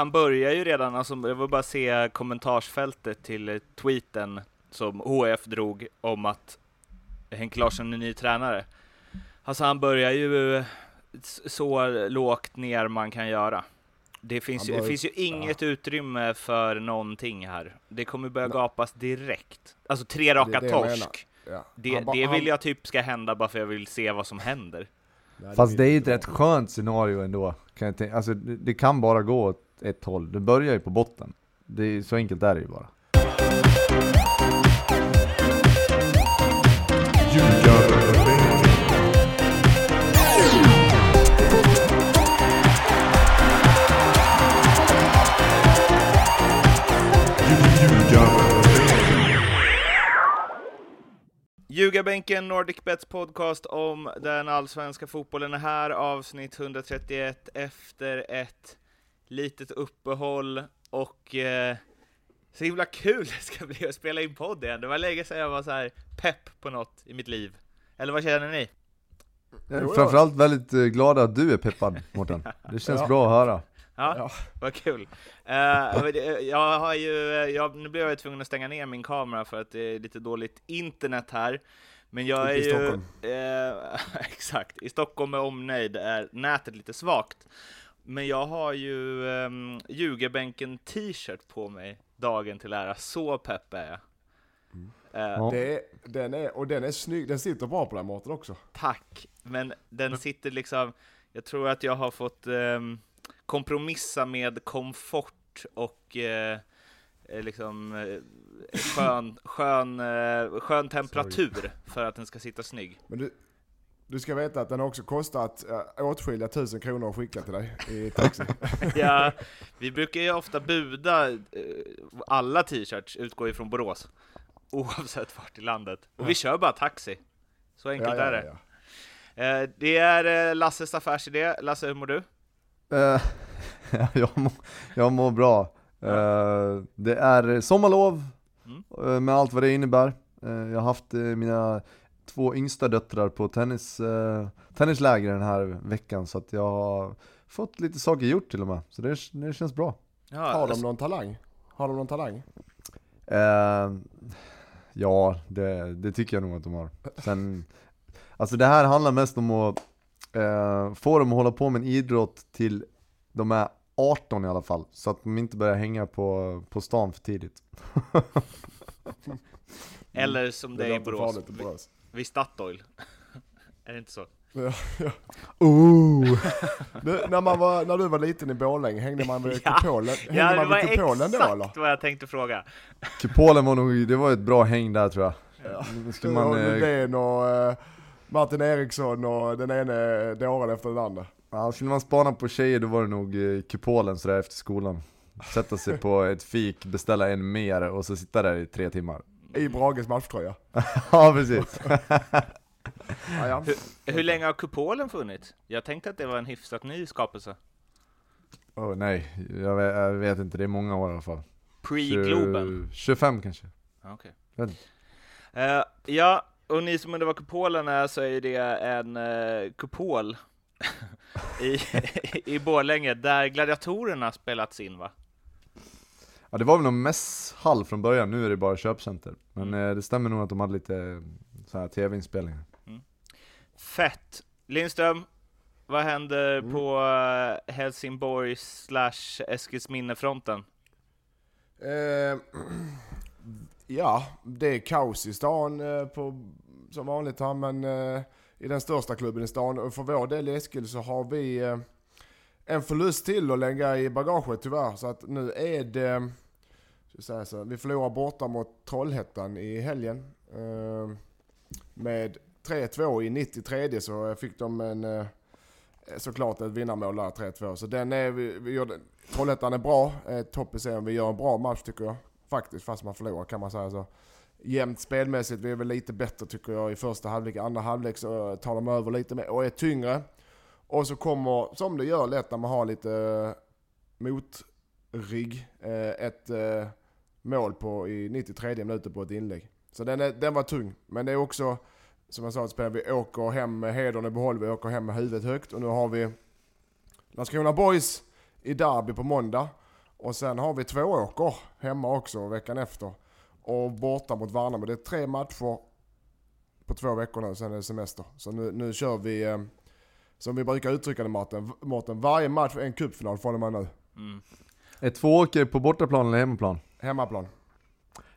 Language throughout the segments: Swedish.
Han börjar ju redan, alltså, jag vill bara se kommentarsfältet till tweeten som HF drog om att Henk Larsson är ny tränare. Alltså han börjar ju så lågt ner man kan göra. Det finns, ju, det finns ju inget ja. utrymme för någonting här. Det kommer börja gapas direkt. Alltså tre raka det, det torsk. Ja. Det, ba, det vill jag typ ska hända bara för jag vill se vad som händer. Fast det är ju ett rätt skönt scenario ändå. Kan jag tänka. Alltså, det, det kan bara gå åt ett håll. Det börjar ju på botten. Det är, så enkelt är det ju bara. Ljugarbänken, Nordic Bets podcast om den allsvenska fotbollen är här, avsnitt 131 efter ett litet uppehåll och eh, så himla kul det ska bli att spela in podd igen. Det var länge sedan jag var så här pepp på något i mitt liv. Eller vad känner ni? Jag är framförallt väldigt eh, glad att du är peppad Mårten. Det känns ja. bra att höra. Ja, ja. vad kul. Uh, jag har ju, jag, nu blev jag tvungen att stänga ner min kamera för att det är lite dåligt internet här. Men jag är I ju... Stockholm. Uh, exakt, i Stockholm med omnejd är nätet lite svagt. Men jag har ju um, Ljugarbänken t-shirt på mig dagen till ära, så pepp är jag. Mm. Uh, det, den är, och den är snygg, den sitter bra på den maten också. Tack, men den sitter liksom, jag tror att jag har fått um, kompromissa med komfort och eh liksom skön, skön, skön temperatur för att den ska sitta snygg. Men du, du ska veta att den har också kostat äh, åtskilliga tusen kronor att skicka till dig i taxi. ja, vi brukar ju ofta buda, alla t-shirts utgår ju från Borås, oavsett vart i landet. Och vi kör bara taxi. Så enkelt ja, ja, är det. Ja, det är Lasses affärsidé. Lasse, hur mår du? Uh, jag, mår, jag mår bra. Uh, det är sommarlov, mm. med allt vad det innebär. jag har haft mina två yngsta döttrar på tennis, tennisläger den här veckan, så att jag har fått lite saker gjort till och med. Så det, det känns bra. Ja, har de någon talang? Har de någon talang? ja, det, det tycker jag nog att de har. Sen, alltså det här handlar mest om att eh, få dem att hålla på med en idrott till de är 18 i alla fall, så att de inte börjar hänga på, på stan för tidigt. Eller som det, det är i Borås, vid, Statoil. är det inte så? Ja, ja. Ooh. Du, när, man var, när du var liten i Borlänge, hängde man vid ja. kupolen? Hängde ja, det man vid var kupolen exakt då, eller? vad jag tänkte fråga. Kupolen var nog, det var ett bra häng där tror jag. Ja. Skulle man, Lundén och, eh, Martin Eriksson och den ene dåren efter den andra. Ja, skulle man spana på tjejer då var det nog eh, kupolen sådär efter skolan. Sätta sig på ett fik, beställa en mer och så sitta där i tre timmar. I Brages matchtröja. ja, precis. ja, ja. Hur, hur, länge har kupolen funnits? Jag tänkte att det var en hyfsat ny skapelse. Oh, nej, jag vet, jag vet inte, det är många år i alla fall. Pre-Globen? 25 kanske. Okej. Okay. Uh, ja, och ni som undrar vad kupolen är så är det en uh, kupol i, i Borlänge där gladiatorerna spelats in va? Ja det var väl någon mässhall från början, nu är det bara köpcenter. Men mm. Eh, det stämmer nog att de hade lite så här tv-inspelningar. Mm. Fett! Lindström, vad händer mm. på uh, Helsingborg slash Eskilsminne-fronten? Eh, ja, det är kaos i stan eh, på, som vanligt här, men eh, i den största klubben i stan. Och för vår del i Eskil så har vi eh, en förlust till att lägga i bagaget tyvärr. Så att nu är det, säga så, vi förlorar borta mot Trollhättan i helgen. Eh, med 3-2 i 93 så fick de en eh, såklart ett vinnarmål där, 3-2. Så den är, vi, vi gör, Trollhättan är bra, topp i serien. Vi gör en bra match tycker jag. Faktiskt, fast man förlorar kan man säga så jämnt spelmässigt. Vi är väl lite bättre tycker jag i första halvlek. Andra halvlek så tar de över lite mer och är tyngre. Och så kommer, som det gör lätt när man har lite eh, motrigg, eh, ett eh, mål på i 93 minuter på ett inlägg. Så den, är, den var tung. Men det är också, som jag sa, att spela, vi åker hem med hedern i behåll, vi åker hem med huvudet högt och nu har vi Landskrona Boys i derby på måndag. Och sen har vi två åker hemma också veckan efter. Och borta mot Värnamo. Det är tre matcher på två veckor nu, sen är det semester. Så nu, nu kör vi, eh, som vi brukar uttrycka det Martin, Mårten, varje match är en cupfinal från och med nu. Mm. Är tvååker på bortaplan eller hemmaplan? Hemmaplan.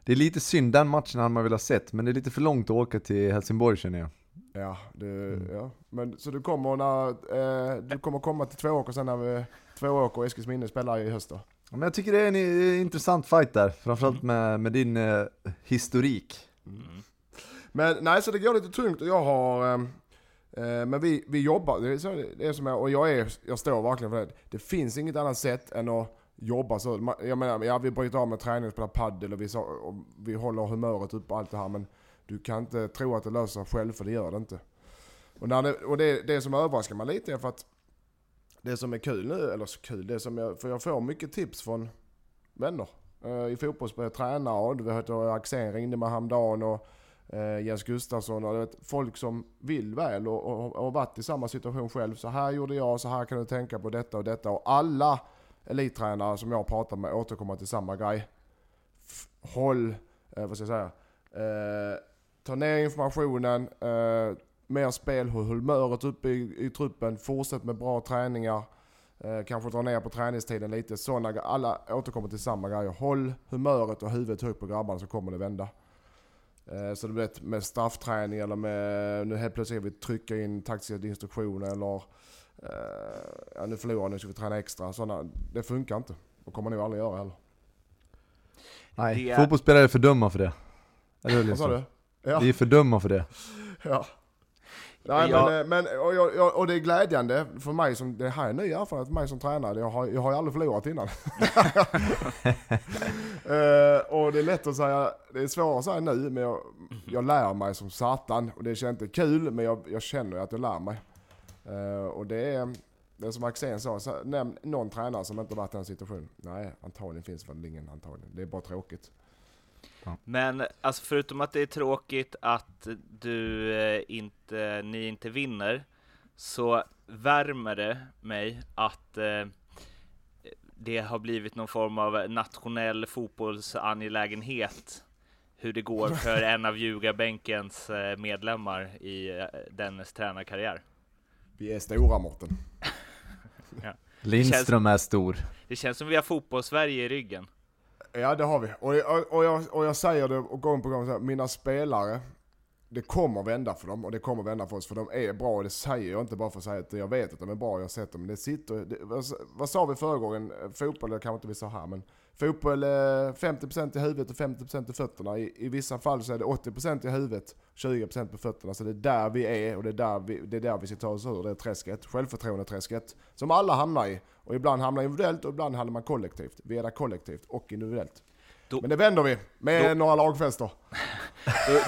Det är lite synd, den matchen hade man velat sett, men det är lite för långt att åka till Helsingborg känner jag. Ja, det, ja. Men, så du kommer, när, eh, du kommer komma till Tvååker sen när vi, Tvååker och Eskilsminne spelar i höst då? Ja, Men jag tycker det är en eh, intressant fight där, framförallt med, med din eh, historik. Mm. Men nej, så det går lite tungt och jag har... Eh, eh, men vi, vi jobbar, det är, så, det är som jag, och jag, är, jag står verkligen för det. Det finns inget annat sätt än att jobba så. Jag menar, ja vi bryter av med träning, spelar padel och vi, så, och vi håller humöret uppe och allt det här. Men du kan inte tro att det löser sig själv, för det gör det inte. Och, när det, och det, det som överraskar mig lite är för att det som är kul nu, eller så kul, det som jag, för jag får mycket tips från vänner eh, i fotbollsspel, tränare och du vet och Axén ringde mig häromdagen och eh, Jens Gustafsson och du vet, folk som vill väl och, och, och har varit i samma situation själv. Så här gjorde jag, så här kan du tänka på detta och detta. Och alla elittränare som jag pratar med återkommer till samma grej. F- håll, eh, vad ska jag säga, eh, ta ner informationen, eh, mer spel, håll humöret uppe i, i truppen, fortsätt med bra träningar. Eh, kanske dra ner på träningstiden lite. Såna, alla återkommer till samma grejer. Håll humöret och huvudet högt på grabbarna så kommer det vända. Eh, så du vet med straffträning eller med, nu helt plötsligt vill vi trycka in taktiska instruktioner eller ja, nu förlorar nu ska vi träna extra. Såna, det funkar inte. Och kommer nog aldrig göra heller. Nej, är- fotbollsspelare är för dumma för det. Eller hur Lindström? du? Ja. Vi är för dumma för det. Ja. Nej Jag- men, eh, men och, jag, och det är glädjande för mig som, det här är en ny erfarenhet för mig som tränare. Jag har, jag har ju aldrig förlorat innan. Eh, och det är lätt att säga, det är svårare att säga nu, men jag, jag lär mig som satan. Och det känns inte kul, men jag, jag känner att jag lär mig. Eh, och det är, det är som Axén sa, så, nämn någon tränare som inte varit i den situationen. Nej, antagligen finns väl ingen antagligen. Det är bara tråkigt. Men alltså förutom att det är tråkigt att du eh, inte, ni inte vinner, så värmer det mig att eh, det har blivit någon form av nationell fotbollsangelägenhet hur det går för en av ljugarbänkens medlemmar i dennes tränarkarriär. Vi är stora Mårten. Lindström är stor. Det känns som vi har fotbollssverige i ryggen. Ja det har vi. Och, och, och, jag, och jag säger det gång på gång, så här, mina spelare, det kommer vända för dem och det kommer vända för oss för de är bra och det säger jag inte bara för att säga att jag vet att de är bra, jag har sett dem. Det sitter, det, vad, vad sa vi förra gången? Fotboll, det kanske inte vi sa här men fotboll är 50% i huvudet och 50% i fötterna. I, I vissa fall så är det 80% i huvudet, 20% på fötterna. Så det är där vi är och det är där vi, det är där vi ska ta oss ur det träsket, självförtroende-träsket. Som alla hamnar i. Och ibland hamnar individuellt och ibland hamnar man kollektivt. Vi är där kollektivt och individuellt. Då- Men det vänder vi med Då- några lagfester.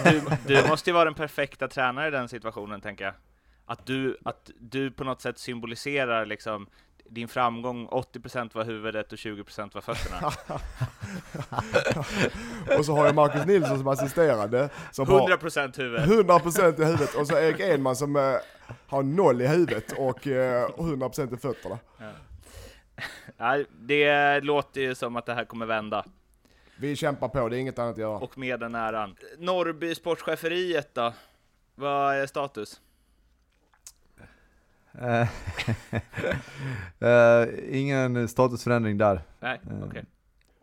Du, du, du måste ju vara den perfekta tränaren i den situationen, tänker jag. Att du, att du på något sätt symboliserar liksom din framgång, 80% var huvudet och 20% var fötterna. Och så har jag Marcus Nilsson som assisterande. Som har 100% huvud. 100% i huvudet. Och så Erik Enman som eh, har noll i huvudet och eh, 100% i fötterna. Ja, det låter ju som att det här kommer vända. Vi kämpar på, det är inget annat att göra. Och med den äran. Norrby sportcheferiet då? Vad är status? Eh, ingen statusförändring där. Nej, Eh, okej.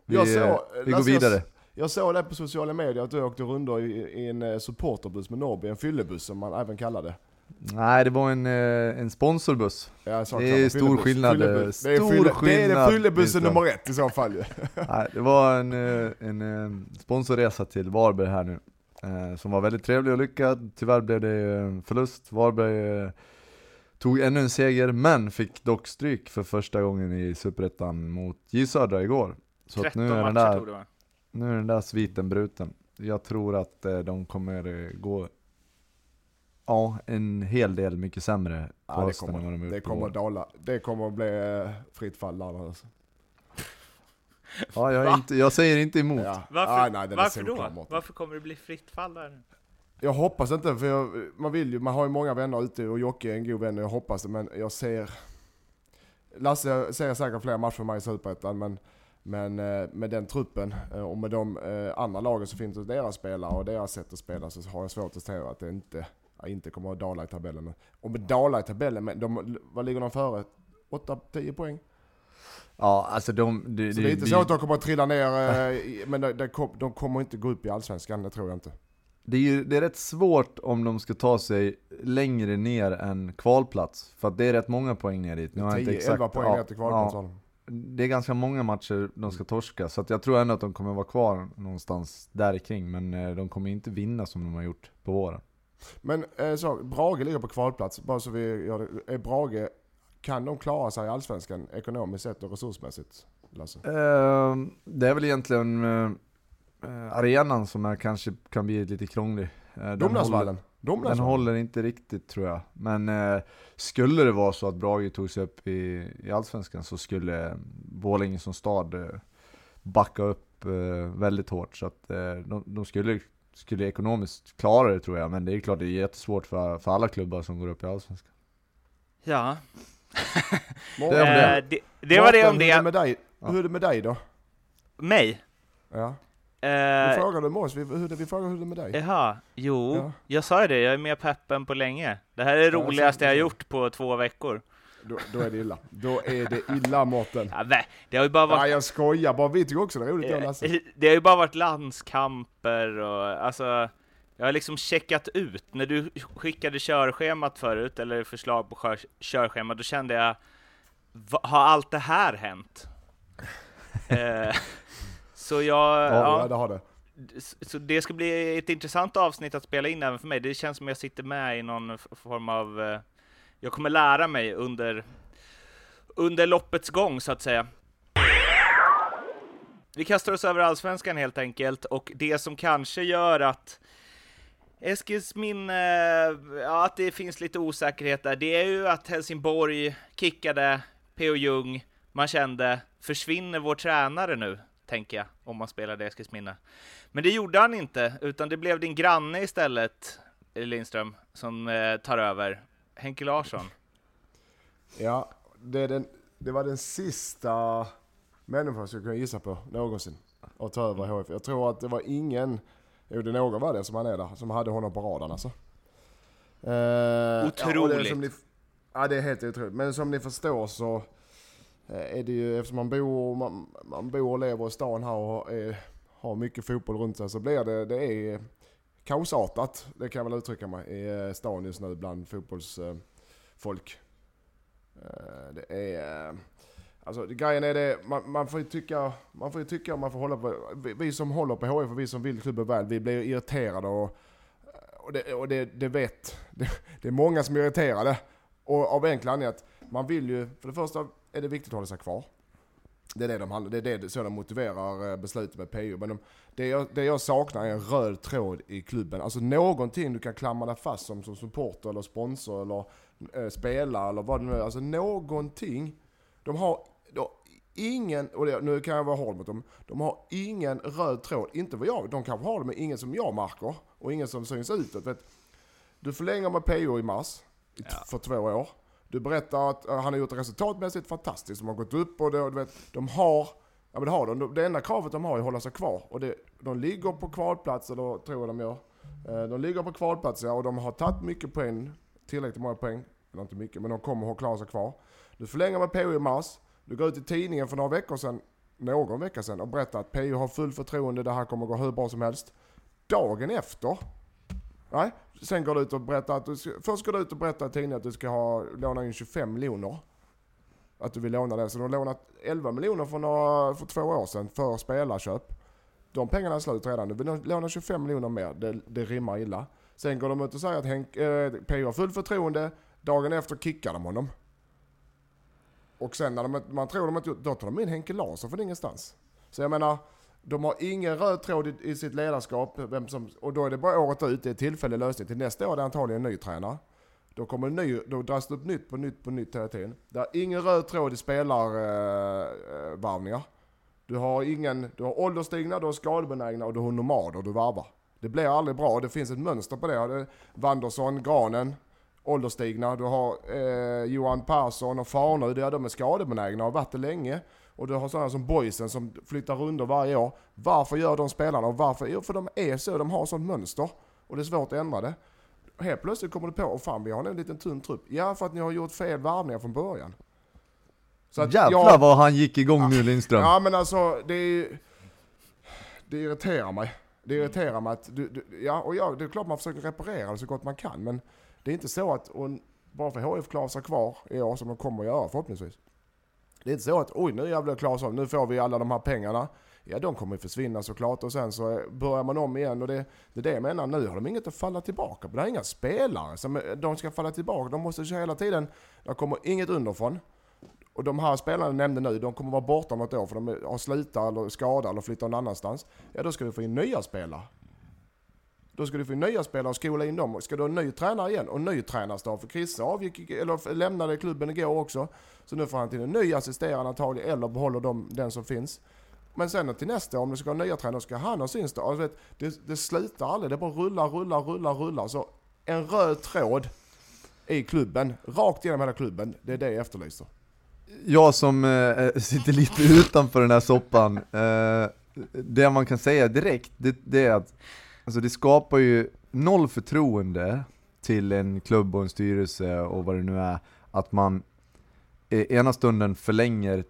Vi, Jag såg- vi går jag- vidare. Jag såg det på sociala medier att du åkte rundor i, i en supporterbuss med Norrby, en fyllebuss som man även kallar det. Nej, det var en, en sponsorbuss. Ja, Det är stor skillnad, Fyllebuss. Det är, stor fylle, det är skillnad, fyllebussen nummer ett i så fall ju. Nej, det var en, en, sponsorresa till Varberg här nu. Som var väldigt trevlig och lyckad. Tyvärr blev det förlust. Varberg tog ännu en seger, men fick dock stryk för första gången i Superettan mot J Södra igår. Så att 13 nu är, den där, det nu är den där sviten bruten. Jag tror att eh, de kommer eh, gå Ja, en hel del mycket sämre på Ja, det hösten än vad de det kommer dala. Det kommer bli eh, fritt fall där alltså. Ja, jag, inte, jag säger inte emot. Ja. Varför, Ah, nej, varför då? Varför kommer det bli fritt fall där? Jag hoppas inte, för jag, man vill ju, man har ju många vänner ute och Jocke är en god vän och jag hoppas det, men jag ser... Lasse ser säkert fler matcher för mig i Superettan, men Men eh, med den truppen eh, och med de eh, andra lagen som finns hos deras spelare och deras sätt att spela så har jag svårt att säga att det inte, inte kommer att dala i tabellen. Och med dala i tabellen, men de, vad ligger de före? 8-10 poäng? Ja, alltså de... Det, så det, är inte så att de kommer att trilla ner, men de, de kommer inte gå upp i Allsvenskan, det tror jag inte. Det är, ju, det är rätt svårt om de ska ta sig längre ner än kvalplats. För att det är rätt många poäng ner dit. Nu har 10, inte exakt, 11 poäng ja, ner till kvalplats ja, Det är ganska många matcher de ska torska, så jag tror ändå att de kommer vara kvar någonstans där kring. Men eh, de kommer inte vinna som de har gjort på våren. Men eh, så, Brage ligger på kvalplats, bara så vi gör det. Är Brage, kan de klara sig i Allsvenskan ekonomiskt sett och resursmässigt? Lasse? Uh, det är väl egentligen uh, arenan som är, kanske kan bli lite krånglig. Uh, Domnarsvallen? Den håller inte riktigt tror jag. Men uh, skulle det vara så att Brage tog sig upp i, i Allsvenskan så skulle Borlänge som stad uh, backa upp väldigt hårt. Så att de, de, skulle, skulle ekonomiskt klara det tror jag. Men det är klart det är jättesvårt för, för alla klubbar som går upp i Allsvenskan. Ja, det, det. Eh, det, det var det om det. Hur är det med dig, hur är det med dig då? Mig? Ja. Vi frågade med oss, vi, hur, vi frågade hur det är med dig. Jaha, jo, ja. jag sa ju det, jag är mer peppen på länge. Det här är det ja, roligaste jag har gjort på två veckor. Då, då, är det illa. Då är det illa Mårten. Ja, det har ju bara varit... Ja, jag skojar bara, vi tycker också det är roligt jag Lasse. Det har ju bara varit landskamper och alltså jag har liksom checkat ut. När du skickade körschemat förut, eller förslag på kör, körschema, då kände jag, har allt det här hänt? eh, så jag... Ja, ja, det har det. Så det ska bli ett intressant avsnitt att spela in även för mig. Det känns som jag sitter med i någon form av... Eh, jag kommer lära mig under, under loppets gång, så att säga. Vi kastar oss över allsvenskan helt enkelt, och det som kanske gör att Eskilsminne, ja att det finns lite osäkerhet där, det är ju att Helsingborg kickade P.O. Jung, man kände, försvinner vår tränare nu, tänker jag, om man spelade Eskilsminne. Men det gjorde han inte, utan det blev din granne istället, Lindström, som eh, tar över, Henke Larsson. Ja, det, den, det var den sista människan jag kunde gissa på någonsin att ta över HF. Jag tror att det var ingen Jo, det någon var det som han är där, som hade honom på radarn alltså. Eh, otroligt! Ja, det, ni, ja, det är helt otroligt. Men som ni förstår så Eh, är det ju, eftersom man bor, man, man bor och lever i stan här och är, eh, har mycket fotboll runt sig så blir det, det är kaosartat, det kan jag väl uttrycka mig, i eh, stan just nu bland fotbollsfolk. Det är... Alltså grejen är det, man, man, får ju tycka, man får ju tycka, man får hålla på, vi, vi som håller på HIF och vi som vill klubben väl, vi blir irriterade och, och, det, och det, det vet, det, det, är många som är irriterade. Och av enkla anledningar att man vill ju, för det första är det viktigt att hålla sig kvar. Det är det de handlar, det är det, så de motiverar eh, beslutet med PU. Men de, det, jag, det jag saknar är en röd tråd i klubben. Alltså någonting du kan klamra dig fast som, som supporter eller sponsor eller äh, spelare eller vad det nu är. Alltså någonting. De har ingen, och det, nu kan jag vara hård mot dem, de har ingen röd tråd. Inte vad jag de kanske har det, men ingen som jag märker. Och ingen som syns utåt. Vet, du förlänger med PO i mars, ja. för två år. Du berättar att eh, han har gjort det resultatmässigt fantastiskt, de har gått upp och det, du vet, de har, ja men det har de. Det enda kravet de har är att hålla sig kvar. Och det, de ligger på kvalplats, eller tror jag de gör. Eh, de ligger på kvalplats ja, och de har tagit mycket poäng, tillräckligt många poäng. Eller inte mycket, men de kommer att klara sig kvar. Du förlänger med PO i mars. Du går ut i tidningen för några veckor sedan, någon vecka sedan, och berättar att P.O. har full förtroende, det här kommer att gå hur bra som helst. Dagen efter, nej, sen går du ut och berättar att du ska, först går du ut och berättar i tidningen att du ska ha, låna in 25 miljoner. Att du vill låna det. Så du har lånat 11 miljoner för, några, för två år sedan för spelarköp. De pengarna är slut redan. Du vill låna 25 miljoner mer. Det, det rimmar illa. Sen går de ut och säger att Henk, eh, PO har fullt förtroende. Dagen efter kickar de honom. Och sen när de, man tror de inte då tar de in Henke Larsson från ingenstans. Så jag menar, de har ingen röd tråd i, i sitt ledarskap, vem som, och då är det bara året ut, det är tillfällig lösning. Till nästa år är det antagligen en ny tränare. Då kommer en ny, då dras det upp nytt på nytt på nytt hela tiden. Det är ingen röd tråd i spelarvarvningar. Eh, du har ingen, du har ålderstigna, du har skadebenägna och du har nomader du varvar. Det blir aldrig bra, det finns ett mönster på det. Wanderson, Granen, ålderstigna. Du har eh, Johan Persson och Farnerud, ja, de är skadebenägna och har varit det länge och du har sådana som boysen som flyttar runder varje år. Varför gör de spelarna och varför? Jo, för de är så, de har sånt mönster. Och det är svårt att ändra det. Helt plötsligt kommer du på, och fan vi har en liten tunn trupp. Ja, för att ni har gjort fel varvningar från början. Så att Jävlar jag, vad han gick igång nu Lindström. Ja men alltså, det är Det irriterar mig. Det irriterar mig att du, du ja och ja, det är klart man försöker reparera det så gott man kan men det är inte så att, och bara för HF klarar sig kvar i år som de kommer att göra förhoppningsvis. Det är inte så att oj nu jävlar Claesson, nu får vi alla de här pengarna. Ja de kommer ju försvinna såklart och sen så börjar man om igen och det, det är det jag menar, nu har de inget att falla tillbaka på. Det är inga spelare som de ska falla tillbaka, de måste köra hela tiden, det kommer inget underifrån. Och de här spelarna jag nämnde nu, de kommer vara borta om något år för de har slutat eller skadat eller flyttat någon annanstans. Ja då ska vi få in nya spelare. Då ska du få nya spelare och skola in dem. Ska du ha en ny tränare igen och en ny tränarstab? För Chrisse avgick, eller lämnade klubben igår också. Så nu får han till en ny assisterande antagligen, eller behåller de, den som finns. Men sen till nästa år, om du ska ha nya tränare, ska han ha sin stab. Alltså, det, det slutar aldrig, det bara rullar, rullar, rullar, rullar. Så en röd tråd i klubben, rakt genom hela klubben, det är det jag efterlyser. Jag som äh, sitter lite utanför den här soppan, äh, det man kan säga direkt, det, det är att Alltså det skapar ju noll förtroende till en klubb och en styrelse och vad det nu är, att man ena stunden förlänger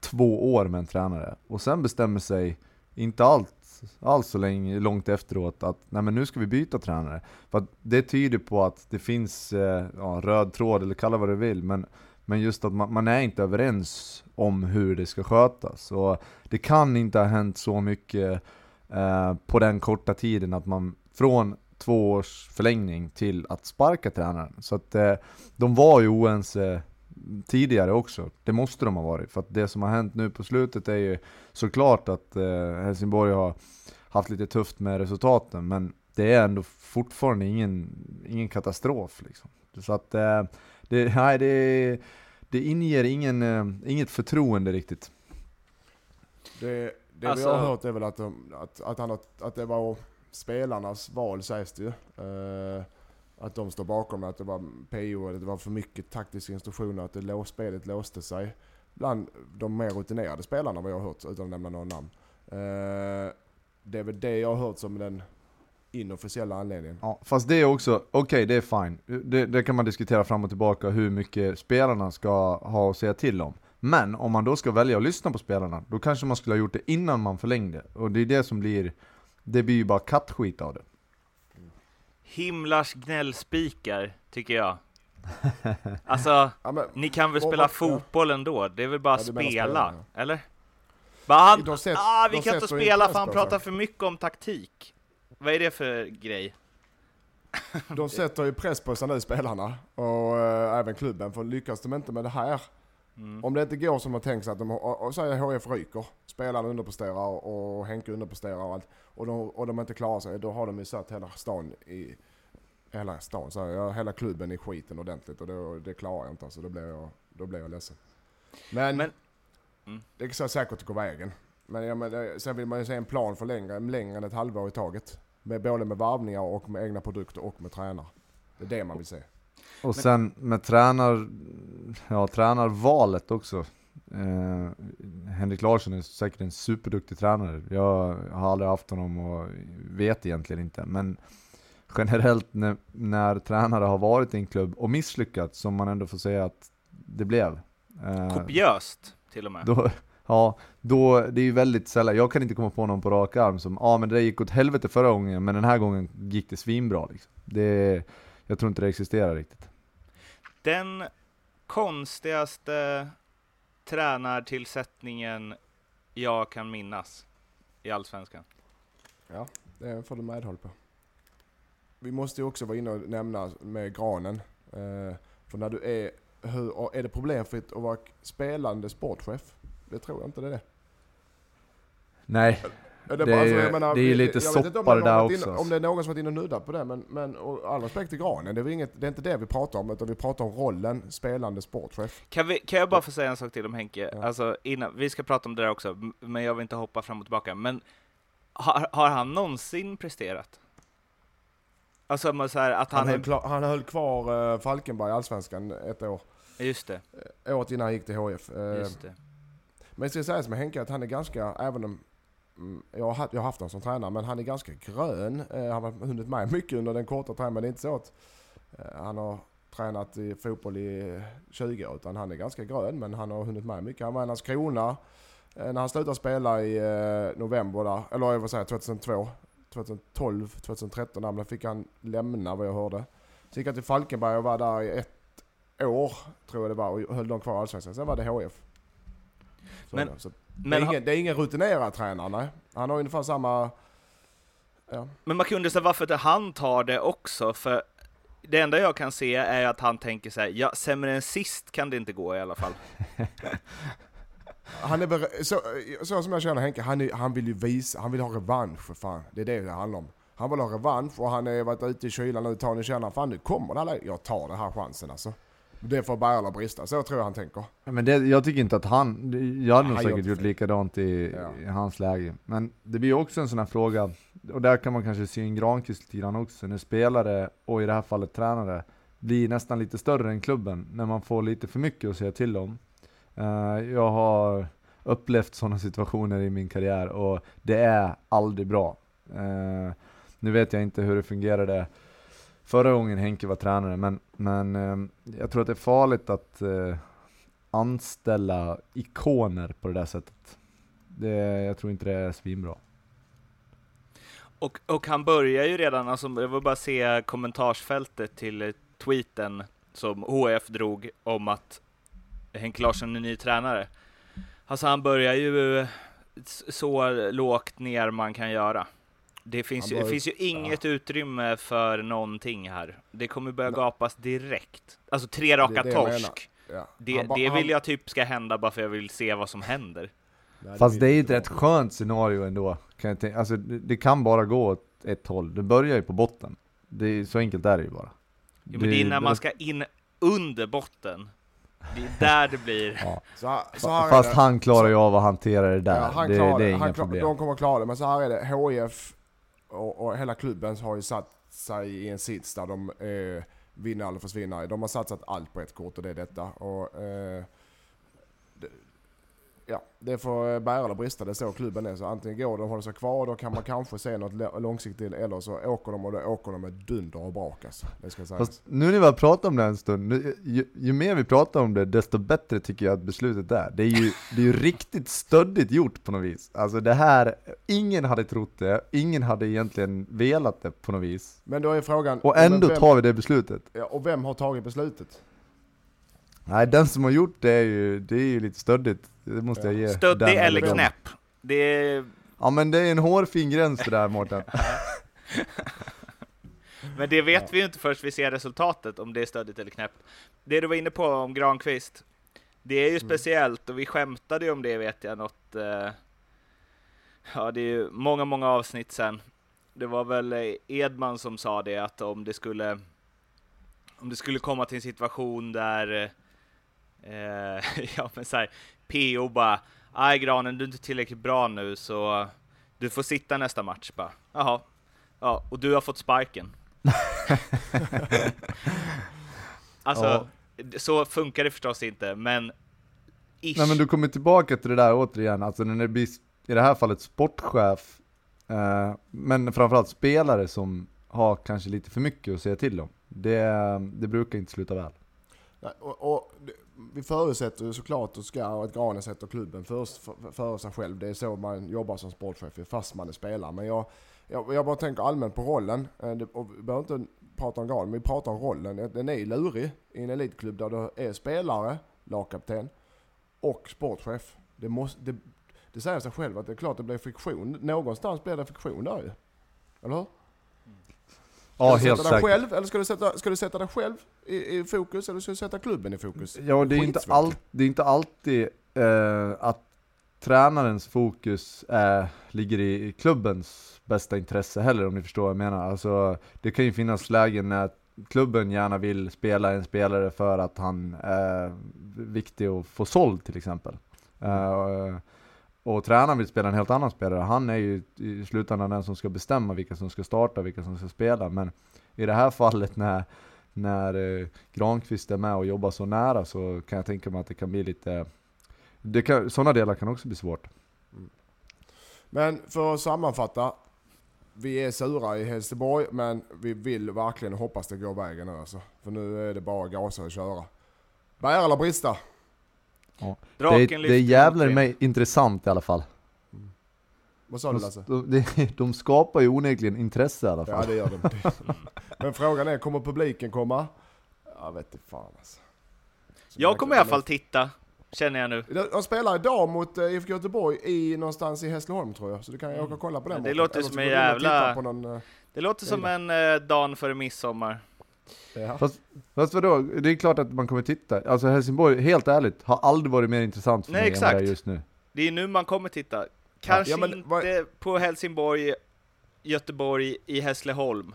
två år med en tränare och sen bestämmer sig, inte allt, alls så länge, långt efteråt, att nej men nu ska vi byta tränare. För det tyder på att det finns eh, ja, röd tråd, eller kalla vad du vill, men, men just att man, man, är inte överens om hur det ska skötas. Och det kan inte ha hänt så mycket Eh, på den korta tiden att man från två års förlängning till att sparka tränaren. Så att eh, de var ju oense tidigare också. Det måste de ha varit. För att det som har hänt nu på slutet är ju såklart att eh, Helsingborg har haft lite tufft med resultaten. Men det är ändå fortfarande ingen, ingen katastrof. Liksom. Så att eh, det, nej, det, det inger ingen, eh, inget förtroende riktigt. Det det alltså, vi har hört är väl att, att, att, han, att det var spelarnas val sägs det ju. Uh, att de står bakom att det var PO, att det var för mycket taktiska instruktioner, att det lås, spelet låste sig. Bland de mer rutinerade spelarna vad jag har hört, utan att nämna några namn. Uh, det är väl det jag har hört som den inofficiella anledningen. Ja, fast det är också, okej okay, det är fine. Det, det, kan man diskutera fram och tillbaka hur mycket spelarna ska ha att säga till om. Men om man då ska välja att lyssna på spelarna, då kanske man skulle ha gjort det innan man förlängde. Och det är det som blir, det blir ju bara kattskit av det. Himlars gnällspikar, tycker jag. Alltså, ja, men, ni kan väl spela fotboll ändå? Det är väl bara ja, spela, spela, ja. eller? Bara han, set, ah, vi kan inte spela för han pratar för mycket om taktik. Vad är det för grej? De sätter ju press på sig nu, spelarna, och äh, även klubben, för lyckas de inte med det här Mm. Om det inte går som de tänkt sig att de, och, säger HF ryker, spelarna underpresterar och, och Henke underpresterar och allt, och de, och de inte klarar sig, då har de ju satt hela stan i, hela stan, så här, hela klubben i skiten ordentligt och då, det klarar jag inte alltså, då blir jag, då blir jag ledsen. Men, Men mm. det är säkert att gå vägen. Men, ja, men det, sen vill man ju se en plan för längre, längre än ett halvår i taget. Med, både med varvningar och med egna produkter och med tränare. Det är det man vill se. Och sen med tränar, ja, tränarvalet också. Eh, Henrik Larsson är säkert en superduktig tränare. Jag har aldrig haft honom och vet egentligen inte. Men generellt när, när tränare har varit i en klubb och misslyckats, som man ändå får säga att det blev. Eh, Kopiöst till och med. Då, ja, då, det är ju väldigt sällan, jag kan inte komma på någon på rak arm som, ja men det gick åt helvete förra gången, men den här gången gick det svinbra liksom. Det, jag tror inte det existerar riktigt. Den konstigaste tränartillsättningen jag kan minnas i Allsvenskan. Ja, det får du medhåll på. Vi måste ju också vara inne och nämna med Granen. Eh, för när du är, hur, är det problemfritt att vara spelande sportchef? Det tror jag inte det är. Nej, det, det, alltså, menar, det är lite soppa det där också. In, om det är någon som varit inne och nuddat på det, men, men all respekt till Granen, det är, inget, det är inte det vi pratar om, utan vi pratar om rollen spelande sportchef. Kan, vi, kan jag bara få säga en sak till om Henke? Ja. Alltså, innan, vi ska prata om det där också, men jag vill inte hoppa fram och tillbaka. Men har, har han någonsin presterat? Alltså så här, att han, han, höll, klar, han höll kvar uh, Falkenberg i Allsvenskan ett år. Just det. Uh, året innan han gick till HF. Uh, Just det. Men jag ska säga som Henke att han är ganska, även om jag har, jag har haft honom som tränare, men han är ganska grön. Eh, han har hunnit med mycket under den korta träningen, men det är inte så att eh, han har tränat i fotboll i 20 år, utan han är ganska grön, men han har hunnit med mycket. Han var i Landskrona eh, när han slutade spela i november där, eller jag vill säga 2002, 2012, 2013 men fick han lämna vad jag hörde. Så gick han till Falkenberg och var där i ett år, tror jag det var, och höll dem kvar i Allsvenskan. Sen var det HF. Så Men- så Men, det, är ingen, det är ingen rutinerad tränare, nej. Han har ungefär samma... Ja. men man kan undra sig varför inte han tar det också, för det enda jag kan se är att han tänker så här, ja, sämre än sist kan det inte gå i alla fall. Han är så, så som jag känner Henke, han, är, han vill ju visa, han vill ha revansch för fan. Det är det det handlar om. Han vill ha revansch och han har varit ute i kylan nu ett tag. Nu känner han, fan nu kommer det här. Jag tar den här chansen alltså. Det får bära eller brista, så tror jag han tänker. Men det, jag tycker inte att han, jag hade nog säkert gjort fel. likadant i, Ja. i hans läge. Men det blir ju också en sån här fråga, och där kan man kanske se en Granqvist lite grann också, när spelare, och i det här fallet tränare, blir nästan lite större än klubben, när man får lite för mycket att säga till om. Eh, jag har upplevt sådana situationer i min karriär, och det är aldrig bra. Eh, nu vet jag inte hur det fungerade förra gången Henke var tränare, men, men eh, jag tror att det är farligt att eh, anställa ikoner på det där sättet. Det, jag tror inte det är svinbra. Och, och han börjar ju redan, alltså, jag vill bara se kommentarsfältet till tweeten som HF drog om att Henke Larsson är ny tränare. Alltså han börjar ju så lågt ner man kan göra. Det finns, Han ju, det finns ju inget utrymme för någonting här. Det kommer börja gapas direkt. Alltså tre raka Det är det torsk. Ja. Det, Han ba- det han- vill jag typ ska hända bara för jag vill se vad som händer. Nej, Fast det är ju inte ett rätt skönt scenario ändå. Kan jag tänka. Alltså, det, det kan bara gå åt ett håll. Det börjar ju på botten. Det är, så enkelt är det ju bara. Ja, men det är när man ska in under botten. Det är där det blir... Ja. Så här, så här är Fast det. han klarar ju av att hantera det där. Ja, han det, klarar det är Han inga klar, problem. de kommer klara det, men så här är det. HIF och, och hela klubben har ju satt sig i en sits där de eh, vinner eller försvinner. De har satsat allt på ett kort och det är detta. Och, eh, ja, det får bära eller brista, det är så klubben är. Så antingen går de och håller sig kvar, då kan man kanske se något lå- långsiktigt, eller så åker de och då åker de med dunder och brak alltså. Det ska sägas. Fast nu när vi har pratat om det en stund, nu, ju, ju mer vi pratar om det, desto bättre tycker jag att beslutet är. Det är ju, det är ju riktigt stöddigt gjort på något vis. Alltså det här, ingen hade trott det, ingen hade egentligen velat det på något vis. Men då är frågan... Och ändå vem, tar vi det beslutet. ja, Och vem har tagit beslutet? Nej, den som har gjort det är ju, det är ju lite stöddigt. Det måste Ja. jag ge Stöddig den eller den. knäpp. Det är... Ja men det är en hårfin gräns det där Mårten. Men det vet vi ju inte först vi ser resultatet, om det är stöddigt eller knäppt. Det du var inne på om Granqvist, det är ju speciellt, och vi skämtade ju om det vet jag, något... Eh, ja, det är ju många, många avsnitt sen. Det var väl eh, Edman som sa det, att om det skulle... Om det skulle komma till en situation där... Eh, ja, men så här, PO bara Aj Granen, du är inte tillräckligt bra nu, så du får sitta nästa match bara. Jaha. Ja, och du har fått sparken. alltså, Ja. så funkar det förstås inte, men ish. Nej men du kommer tillbaka till det där återigen, alltså när det blir i det här fallet sportchef, eh, men framförallt spelare som har kanske lite för mycket att säga till om. Det, det brukar inte sluta väl. Och, och, vi förutsätter ju såklart och ska att Granen sätter klubben först för, före sig själv. Det är så man jobbar som sportchef, fast man är spelare. Men jag, jag, jag bara tänker allmänt på rollen. Eh, Och vi behöver inte prata om Granen, men vi pratar om rollen. Den är lurig i en elitklubb där du är spelare, lagkapten och sportchef. Det, måste, det, det säger sig själv att det är klart det blir friktion. Någonstans blir det friktion där ju. Eller hur? Ja ska du helt säkert. själv, eller ska du sätta, ska du sätta dig själv i, i fokus, eller ska du sätta klubben i fokus? Ja det är, inte all, det är inte alltid eh, att tränarens fokus är, ligger i klubbens bästa intresse heller om ni förstår vad jag menar. Alltså, det kan ju finnas lägen när klubben gärna vill spela en spelare för att han är viktig att få såld till exempel. Eh, och tränaren vill spela en helt annan spelare. Han är ju i slutändan den som ska bestämma vilka som ska starta, vilka som ska spela. Men i det här fallet när, när eh, Granqvist är med och jobbar så nära så kan jag tänka mig att det kan bli lite det kan, sådana delar kan också bli svårt. Men för att sammanfatta. Vi är sura i Helsingborg men vi vill verkligen hoppas det går vägen nu alltså. För nu är det bara gasa och köra. Bära eller brista? Det, Draken är- det är jävlar mig intressant i alla fall. Vad sa du Lasse? De, de, skapar ju onekligen intresse i alla Ja fall. det gör de. Men frågan är, kommer publiken komma? Jag vet inte fan alltså. Så Jag kommer i alla fall titta, känner jag nu. De spelar idag mot eh, IFK Göteborg i någonstans i Hässleholm tror jag. Så du kan ju åka och kolla på den. Det låter som en jävla- någon, eh, Det låter som en eh, dan före midsommar. ja. Fast, fast vadå, det är klart att man kommer titta. Alltså Helsingborg, helt ärligt, har aldrig varit mer intressant för Nej, mig än vad det är exakt. just nu. Det är nu man kommer titta. Kanske Ja, men inte vad- på Helsingborg, Göteborg, i Hässleholm.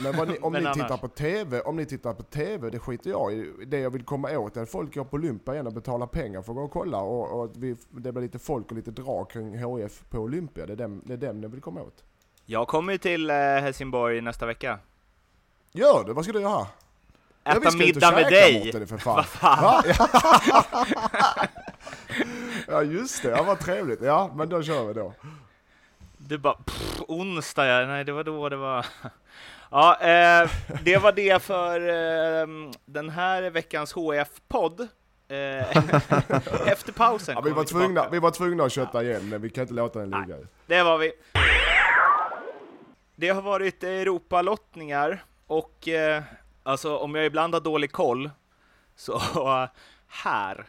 Men ni, om Men ni annars. tittar på TV, om ni tittar på TV, det skiter jag i. Det jag vill komma åt är att folk går på Olympia igen och betalar pengar för att gå och kolla och, och vi, det blir lite folk och lite drag kring HIF på Olympia. Det är dem, det är dem jag vill komma åt. Jag kommer ju till eh, Helsingborg nästa vecka. Gör det, vad ska du göra? Äta middag med dig! Vad fan? Va? ja just det, ja vad trevligt. Ja men då kör vi då. Du bara, pff, onsdag ja, nej det var då det var. Ja, eh, det var det för eh, den här veckans HF-podd. Eh, efter pausen Ja, vi, var tillbaka. tvungna, vi var tvungna att kötta igen men vi kan inte låta den ligga. Det var vi. Det har varit Europalottningar och eh, alltså om jag ibland har dålig koll så här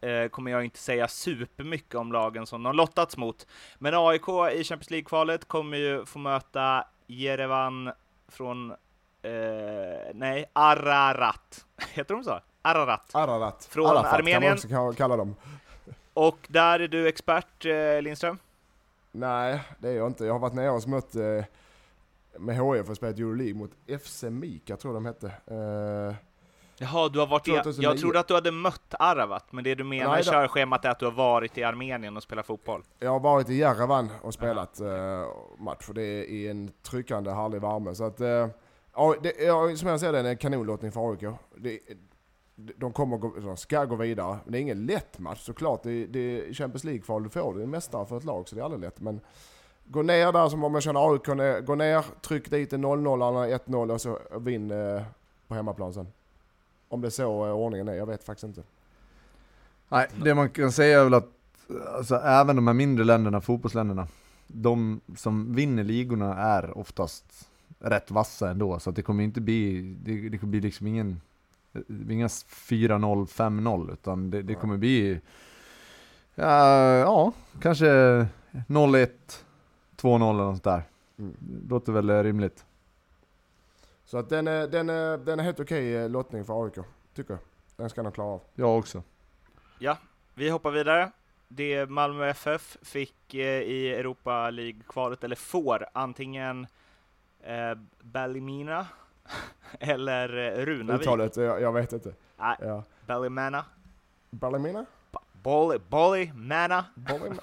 eh, kommer jag inte säga supermycket om lagen som de lottats mot. Men AIK i Champions League-kvalet kommer ju få möta Jerevan från, eh, nej, Ararat. Heter de så? Ararat. Ararat. Från Arafat kan man Armenien. också ka- kalla dem. Och där är du expert, eh, Lindström? Nej, det är jag inte. Jag har varit nere och mött eh, med HIF och spelat Euroleague mot FC Mika, tror jag de hette. Eh, Jaha, du har varit i, 2009. jag trodde att du hade mött Aravat, men det du menar Nej i körschemat är att du har varit i Armenien och spelat fotboll. jag har varit i Jerevan och spelat eh, match och det är i en tryckande härlig värme. Så att, ja, det, ja, som jag ser det, är det en kanonlottning för AIK. De, kommer gå, de ska gå vidare. Men det är ingen lätt match såklart. Det, det är Champions League-kval du får. Det är mästare för ett lag så det är aldrig lätt. Men gå ner där som om jag känner AIK, gå ner, tryck dit en 0-0 eller 1-0 och så vinn eh, på hemmaplan sen. Om det är så ordningen är, jag vet faktiskt inte. Nej, det man kan säga är väl att alltså, även de här mindre länderna, fotbollsländerna, de som vinner ligorna är oftast rätt vassa ändå, så det kommer inte bli, det, det kommer bli liksom ingen, inga 4-0, 5-0, utan det, det kommer bli, ja, ja kanske 0-1, 2-0 eller något sånt där. Mm. Det låter väl rimligt. Så att den är, den är, den är helt okej eh, lottning för AIK, tycker jag. Den ska de klara av. Jag också. Ja, vi hoppar vidare. Det Malmö FF fick eh, i Europa League-kvalet, eller får, antingen eh, Ballymena eller eh, Runavik. Uttalet, jag, jag vet inte. Nej, Ja. Ballymena. Ballemina? Bolly?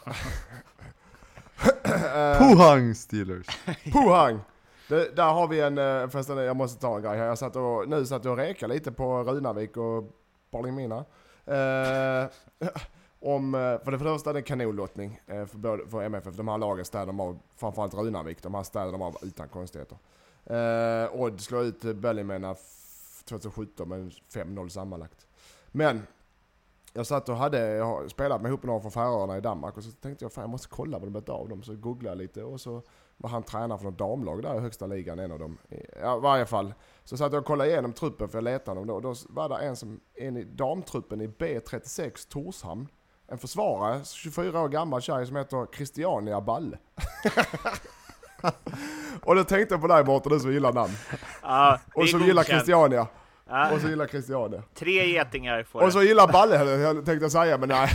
Eh, Pohang Steelers! Pohang! Det, där har vi en, eh, förresten jag måste ta en grej här. Jag satt och, nu satt jag och rekade lite på Runavik och Ballimina. Eh, om, eh, för det första är det är kanonlottning eh, för, både- för MFF. De här lagen städer de av, framförallt Runavik, de här städer de av utan konstigheter. Eh, Odd slår ut Ballymena 2017 med 5-0 sammanlagt. Men jag satt och hade, jag har spelat med ihop med några från Färöarna i Danmark och så tänkte jag fan jag måste kolla vad de bett av dem. Så googlade jag lite och så var han tränare för något damlag där i högsta ligan, en av dem. Ja, i varje fall. Så satt jag och kollade igenom truppen för jag letade honom då. Och då var det en som, en i damtruppen i B36 Torshamn. En försvarare, 24 år gammal tjej som heter Christiania Balle. och då tänkte jag på dig Mårten, du som gillar namn. Ja, Och som gillar. Christiania. Ja, Och så gillar Christiania. tre getingar får Och så gillar Balle, jag tänkte jag säga, men nej.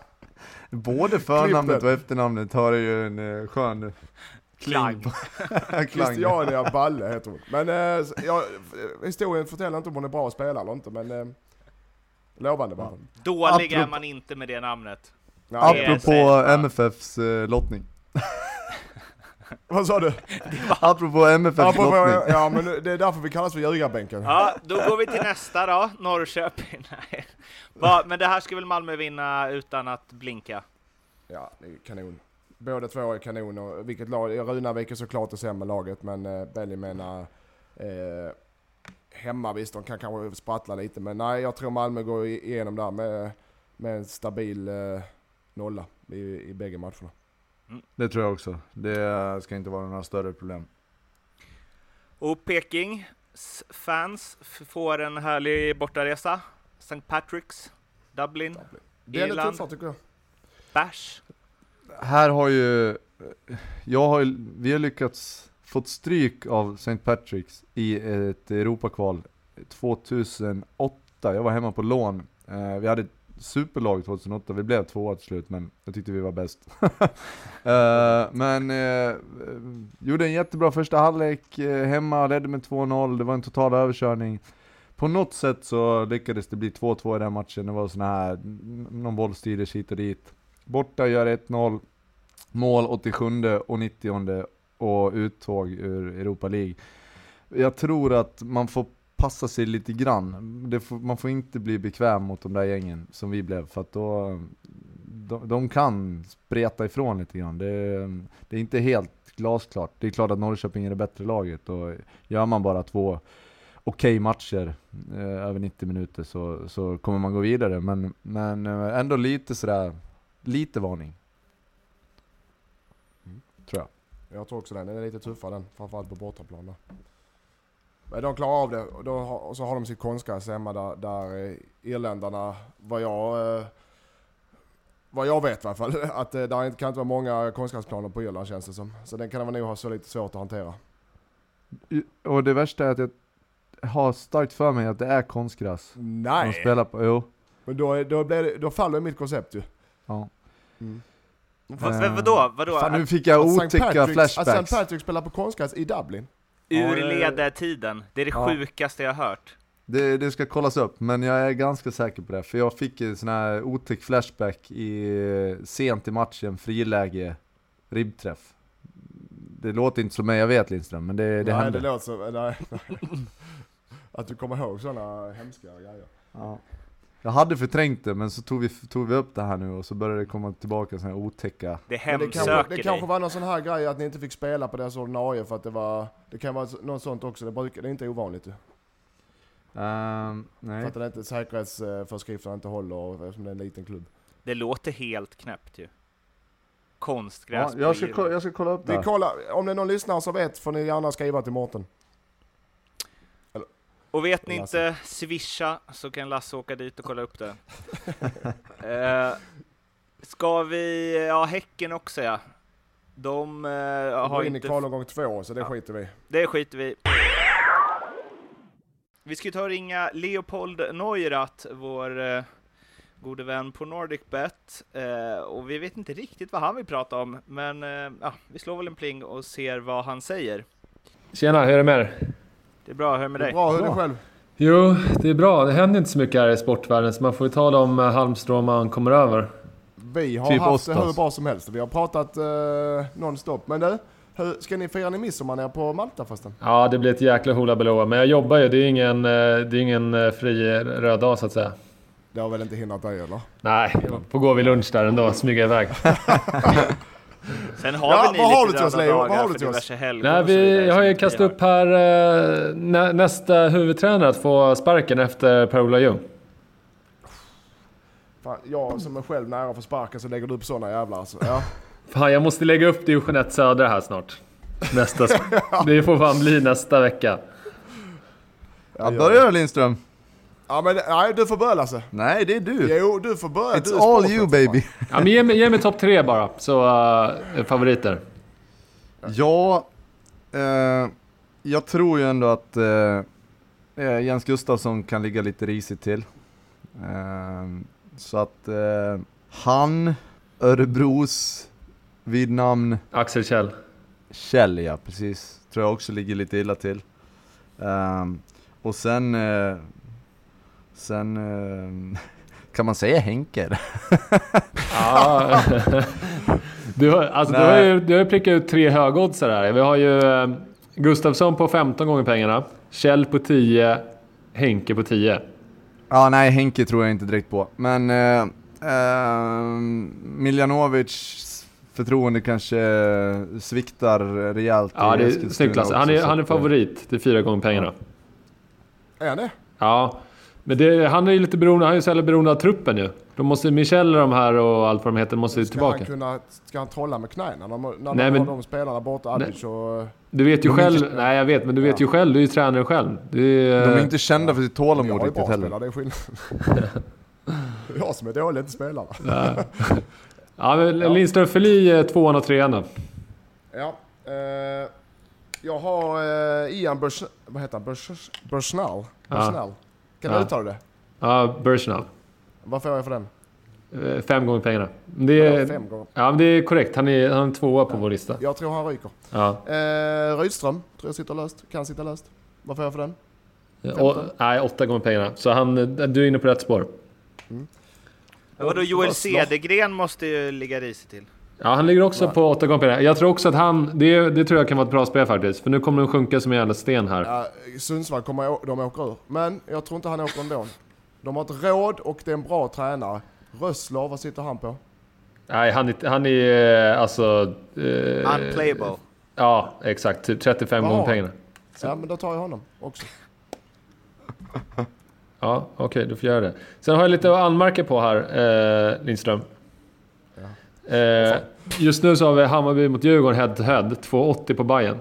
Både förnamnet och efternamnet har ju en eh, skön Klang. klang. Christiania Balle heter hon. Men eh, så- ja, historien förtäljer inte om hon är bra spelare eller inte, men eh, lovande hon. Dålig är man inte med det namnet. Nej, det Apropå säkert. MFFs eh, lottning. Vad sa du? Apropå MFF Apropå, lottning. ja men det är därför vi kallas för ljugarbänken. Ja, då går vi till nästa då, Norrköping. Nej. Va, men det här ska väl Malmö vinna utan att blinka? Ja, det är kanon. Båda två är kanon och vilket lag, Runavik är såklart det sämre laget men eh, Belly menar eh, hemma visst, de kan kanske sprattla lite men nej jag tror Malmö går igenom där med, med en stabil eh, nolla i, i bägge matcherna. Det tror jag också. Det ska inte vara några större problem. Och Pekings fans får en härlig bortaresa. St. Patrick's, Dublin, Det är lite Irland. tuffare tycker jag. Bärs. Här har ju, jag har vi har lyckats fått stryk av St. Patrick's i ett Europakval 2008. Jag var hemma på lån. Eh, vi hade ett superlag 2008, vi blev tvåa till slut men jag tyckte vi var bäst. Eh, men eh, gjorde en jättebra första halvlek hemma, ledde med 2-0, det var en total överkörning. På något sätt så lyckades det bli 2-2 i den matchen, det var såna här, någon någon bollstyrdes hit och dit. Borta gör 1-0, mål 87 och 90 och uttåg ur Europa League. Jag tror att man får passa sig lite grann. Det får, man får inte bli bekväm mot de där gängen som vi blev, för att då, de, de kan spreta ifrån lite grann. Det, det är inte helt glasklart. Det är klart att Norrköping är det bättre laget och gör man bara två okej matcher eh, över 90 minuter så, så kommer man gå vidare. Men, men eh, ändå lite sådär, lite varning. Tror jag. Jag tror också den, den är lite tuffare den, framförallt på bortaplan där. Men de klarar av det och, då och så har de sitt konstgräs hemma där, där eh, irländarna, vad jag, eh, vad jag vet i alla fall, att eh, inte- kan inte vara många konstgräsplaner på Irland känns det som. Så den kan de nog ha så lite svårt att hantera. Och det värsta är att jag har starkt för mig att det är konstgräs. De Nej! spelar på, jo. Men då, då, blir det, då faller mitt koncept ju. Ja. Fast, Eh, vadå? vadå? Fan nu fick jag otäcka Patrick's- Att flashbacks. St. Patrick spelar på konstgräs i Dublin. Ur ledtiden. Det är det Ja. sjukaste jag har hört. Det, det ska kollas upp, men jag är ganska säker på det. För jag fick en sån här otäck flashback i, sent i matchen, friläge, ribbträff. Det låter inte som mig, jag vet Lindström, men det, det nej, hände. det låter som... Nej, nej. Att du kommer ihåg sådana hemska grejer. Ja. Jag hade förträngt det, men så tog vi, tog vi upp det här nu och så började det komma tillbaka såna här otäcka... Det Men det hemsöker kanske, det kanske var någon sån här grej att ni inte fick spela på deras ordinarie för att det var... Det kan vara något sånt också, det, brukar, det är inte ovanligt ju. För nej. att det är inte säkerhetsföreskrifterna inte håller eftersom det är en liten klubb. Det låter helt knäppt ju. Konstgräs Ja, jag, ska, jag ska kolla upp det Vi kollar, om det är någon lyssnare som vet får ni gärna skriva till Mårten. Och vet ni Lasse. inte swisha så kan Lasse åka dit och kolla upp det. eh, ska vi, ja Häcken också ja. De eh, Vi har går in i inte, kvalomgång två så det Ja. skiter vi det skiter vi. Vi ska ta och ringa Leopold Neurath, vår eh, gode vän på NordicBet. Eh, och vi vet inte riktigt vad han vill prata om, men eh, ja, vi slår väl en pling och ser vad han säger. Tjena, hur är det med er? Det är bra, hör med Det är dig. bra, hur är det själv? Jo, det är bra. Det händer inte så mycket här i sportvärlden så man får ju ta de eh, halmstrån man kommer över. Vi har Typ haft det hur bra som helst. Vi har pratat uh, nonstop. Men du, hur, ska ni fira ni midsommar nere på Malta förresten? Ja, det blir ett jäkla hula baloo. Men jag jobbar ju. Det är ingen, eh, det är ingen eh, fri röd dag så att säga. Det har väl inte hindrat dig eller? Nej, jag får gå vid lunch där ändå. Smyga iväg. Sen har Ja, ni vad har du till oss, röda Leo? Vad dagar har du för till oss? diverse helger Nej, vi har ju kastat vi upp här eh, nä, nästa huvudtränare att få sparken efter Per-Ola Ljung. Fan, jag som är själv nära för sparken så lägger du upp sådana jävlar alltså. Ja. Fan, jag måste lägga upp Division 1 Södra här snart. Nästa, det får fan bli nästa vecka. Ja, börja Lindström. Ja men nej, du får börja Lasse. Nej, det är du. Jo, du får börja. Du It's är all you baby. Ja, men ge mig, ge mig topp tre bara, så uh, favoriter. Ja, eh, jag tror ju ändå att eh, eh, Jens Gustafsson kan ligga lite risigt till. Eh, så att eh, han, Örebros vid namn Axel Kjell. Kjell, ja precis, tror jag också ligger lite illa till. Eh, och sen, eh, sen eh, kan man säga Henker? Ja, Du har, alltså, du har, ju, du har ju prickat ut tre högoddsare här. Vi har ju eh, Gustafsson på 15 gånger pengarna, Kjell på 10, Henke på 10. Ja, nej Henke tror jag inte direkt på. Men eh, eh, Miljanovic förtroende kanske sviktar rejält Ja, det är snyggt. Han är, han är eh, favorit till fyra gånger pengarna. Är han det? Ja, men det, han är ju lite beroende, han är ju så jävla beroende av truppen ju. Då måste Michel och de här och allt vad de heter måste ju Ska tillbaka. han, kunna, ska han trolla med knäna när, när Nej, de men- har de spelarna borta? Adic och... Du vet ju De är själv, inte- nej jag vet, men du vet Ja. ju själv, du är ju tränare själv. Du är, De är inte kända för sitt Jag tålamod har ju riktigt bra heller. spelare, det är skillnad. jag som är dålig, inte spelarna. Ja, men Lindström Ferli är tvåan och trean då. Ja. Eh, jag har eh, Ian Burs... Vad heter han? Burs, Bursnall? Bursnall? Kan Ja. du uttala det? Ja, Bursenal. Vad får jag för den? Eh, Fem gånger pengarna. Det Ja, är, Fem gånger. ja, men det är korrekt. Han är, han är tvåa på vår lista. Jag tror han ryker. Ja. Eh, Rydström tror jag sitter löst. Kan sitta löst. Vad får jag för den? Och, nej, åtta gånger pengarna. Så han, du är inne på rätt spår. Vadå, Joel. Cedergren måste ju ligga risigt till. Ja, han ligger också på åtta gånger pengarna. Jag tror också att han... Det, det tror jag kan vara ett bra spel faktiskt. För nu kommer de sjunka som en jävla sten här. Ja, Sundsvall kommer de åker ur. Men jag tror inte han åker ändå. De har ett råd och det är en bra tränare. Rössler, vad sitter han på? Nej, han är, han är eh, alltså... Eh, Unplayable. Ja, exakt. Typ 35 Vad gånger pengarna. Ja, men då tar jag honom också. Ja, okej, du får göra det. Sen har jag lite att anmärka på här, eh, Lindström. Eh, just nu så har vi Hammarby mot Djurgården head to head, 2,80 på Bayern.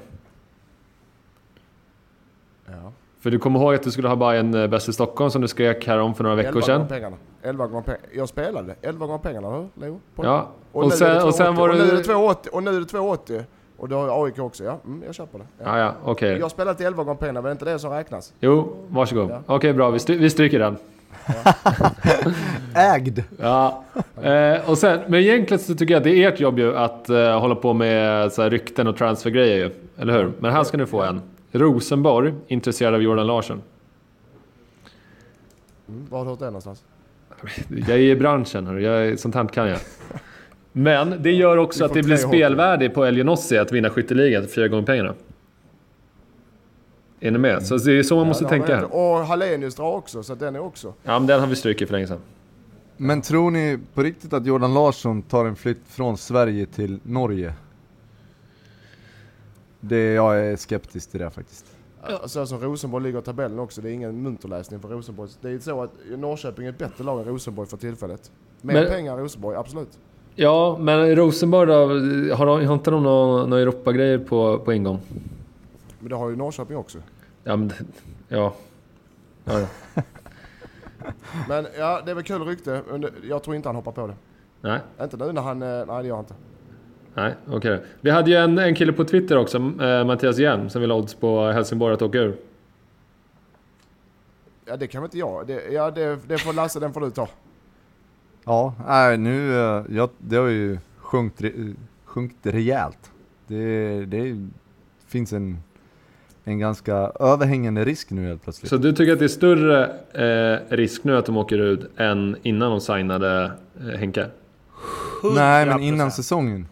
Ja. För du kommer ihåg att du skulle ha Bayern eh, bäst i Stockholm som du skrek här om för några veckor 11 gånger sedan? pengarna. 11 gånger pengarna. Jag spelade 11 gånger pengarna, eller hur Leo? Ja, Och, och det sen, och sen 2,80. var och nu är det det... 2,80. Och nu är det 2,80. Och det har AIK också, ja. Mm, jag köper det. Ja. Ja, ja, okej. Jag spelade till 11 gånger pengarna, men det är inte det som räknas. Jo, varsågod. Ja. Okej, bra. Vi, stry- vi stryker den. Ägd! Ja. Eh, och sen, men egentligen så tycker jag att det är ert jobb ju att eh, hålla på med så här, rykten och transfergrejer ju. Eller hur? Men här ska ni få en. Rosenborg, intresserad av Jordan Larsson. Mm, var har du hört det någonstans? Jag är i branschen, hörru. jag, är- sånt här kan jag. Men det gör också att det blir spelvärde på Elionossi att vinna skytteligan fyra gånger pengarna. Är ni med? Så det är så man måste Ja, tänka. inte. Och Hallenius drar också, så den är också. Ja, men den har vi strukit för länge sedan. Men tror ni på riktigt att Jordan Larsson tar en flytt från Sverige till Norge? Det, jag är skeptisk till det faktiskt. Så som Rosenborg ligger i tabellen också, det är ingen munterläsning för Rosenborg. Det är så att Norrköping är ett bättre lag än Rosenborg för tillfället. Mer Men- pengar än Rosenborg, absolut. Ja, men Rosenborg då? Har, de, har inte de några några Europa-grejer på, på ingång? Men det har ju Norrköping också. Ja, men... Ja. ja, ja. Men ja, det är väl kul rykte. Jag tror inte han hoppar på det. Nej, Inte nu när han... eh, Nej, det gör han inte. nej, okej. Vi hade ju en, en kille på Twitter också, eh, Mattias Hjelm, som vill ha odds på Helsingborg att åka ur. Ja, det kan väl inte jag. Det, ja, det, det får Lasse, den får du ta. Ja, nej nu, eh, ja, det har ju sjunkit, sjunkit rejält. Det, det finns en, en ganska överhängande risk nu helt plötsligt. Så du tycker att det är större eh, risk nu att de åker ut än innan de signade eh, Henke? nej men 100%. innan säsongen.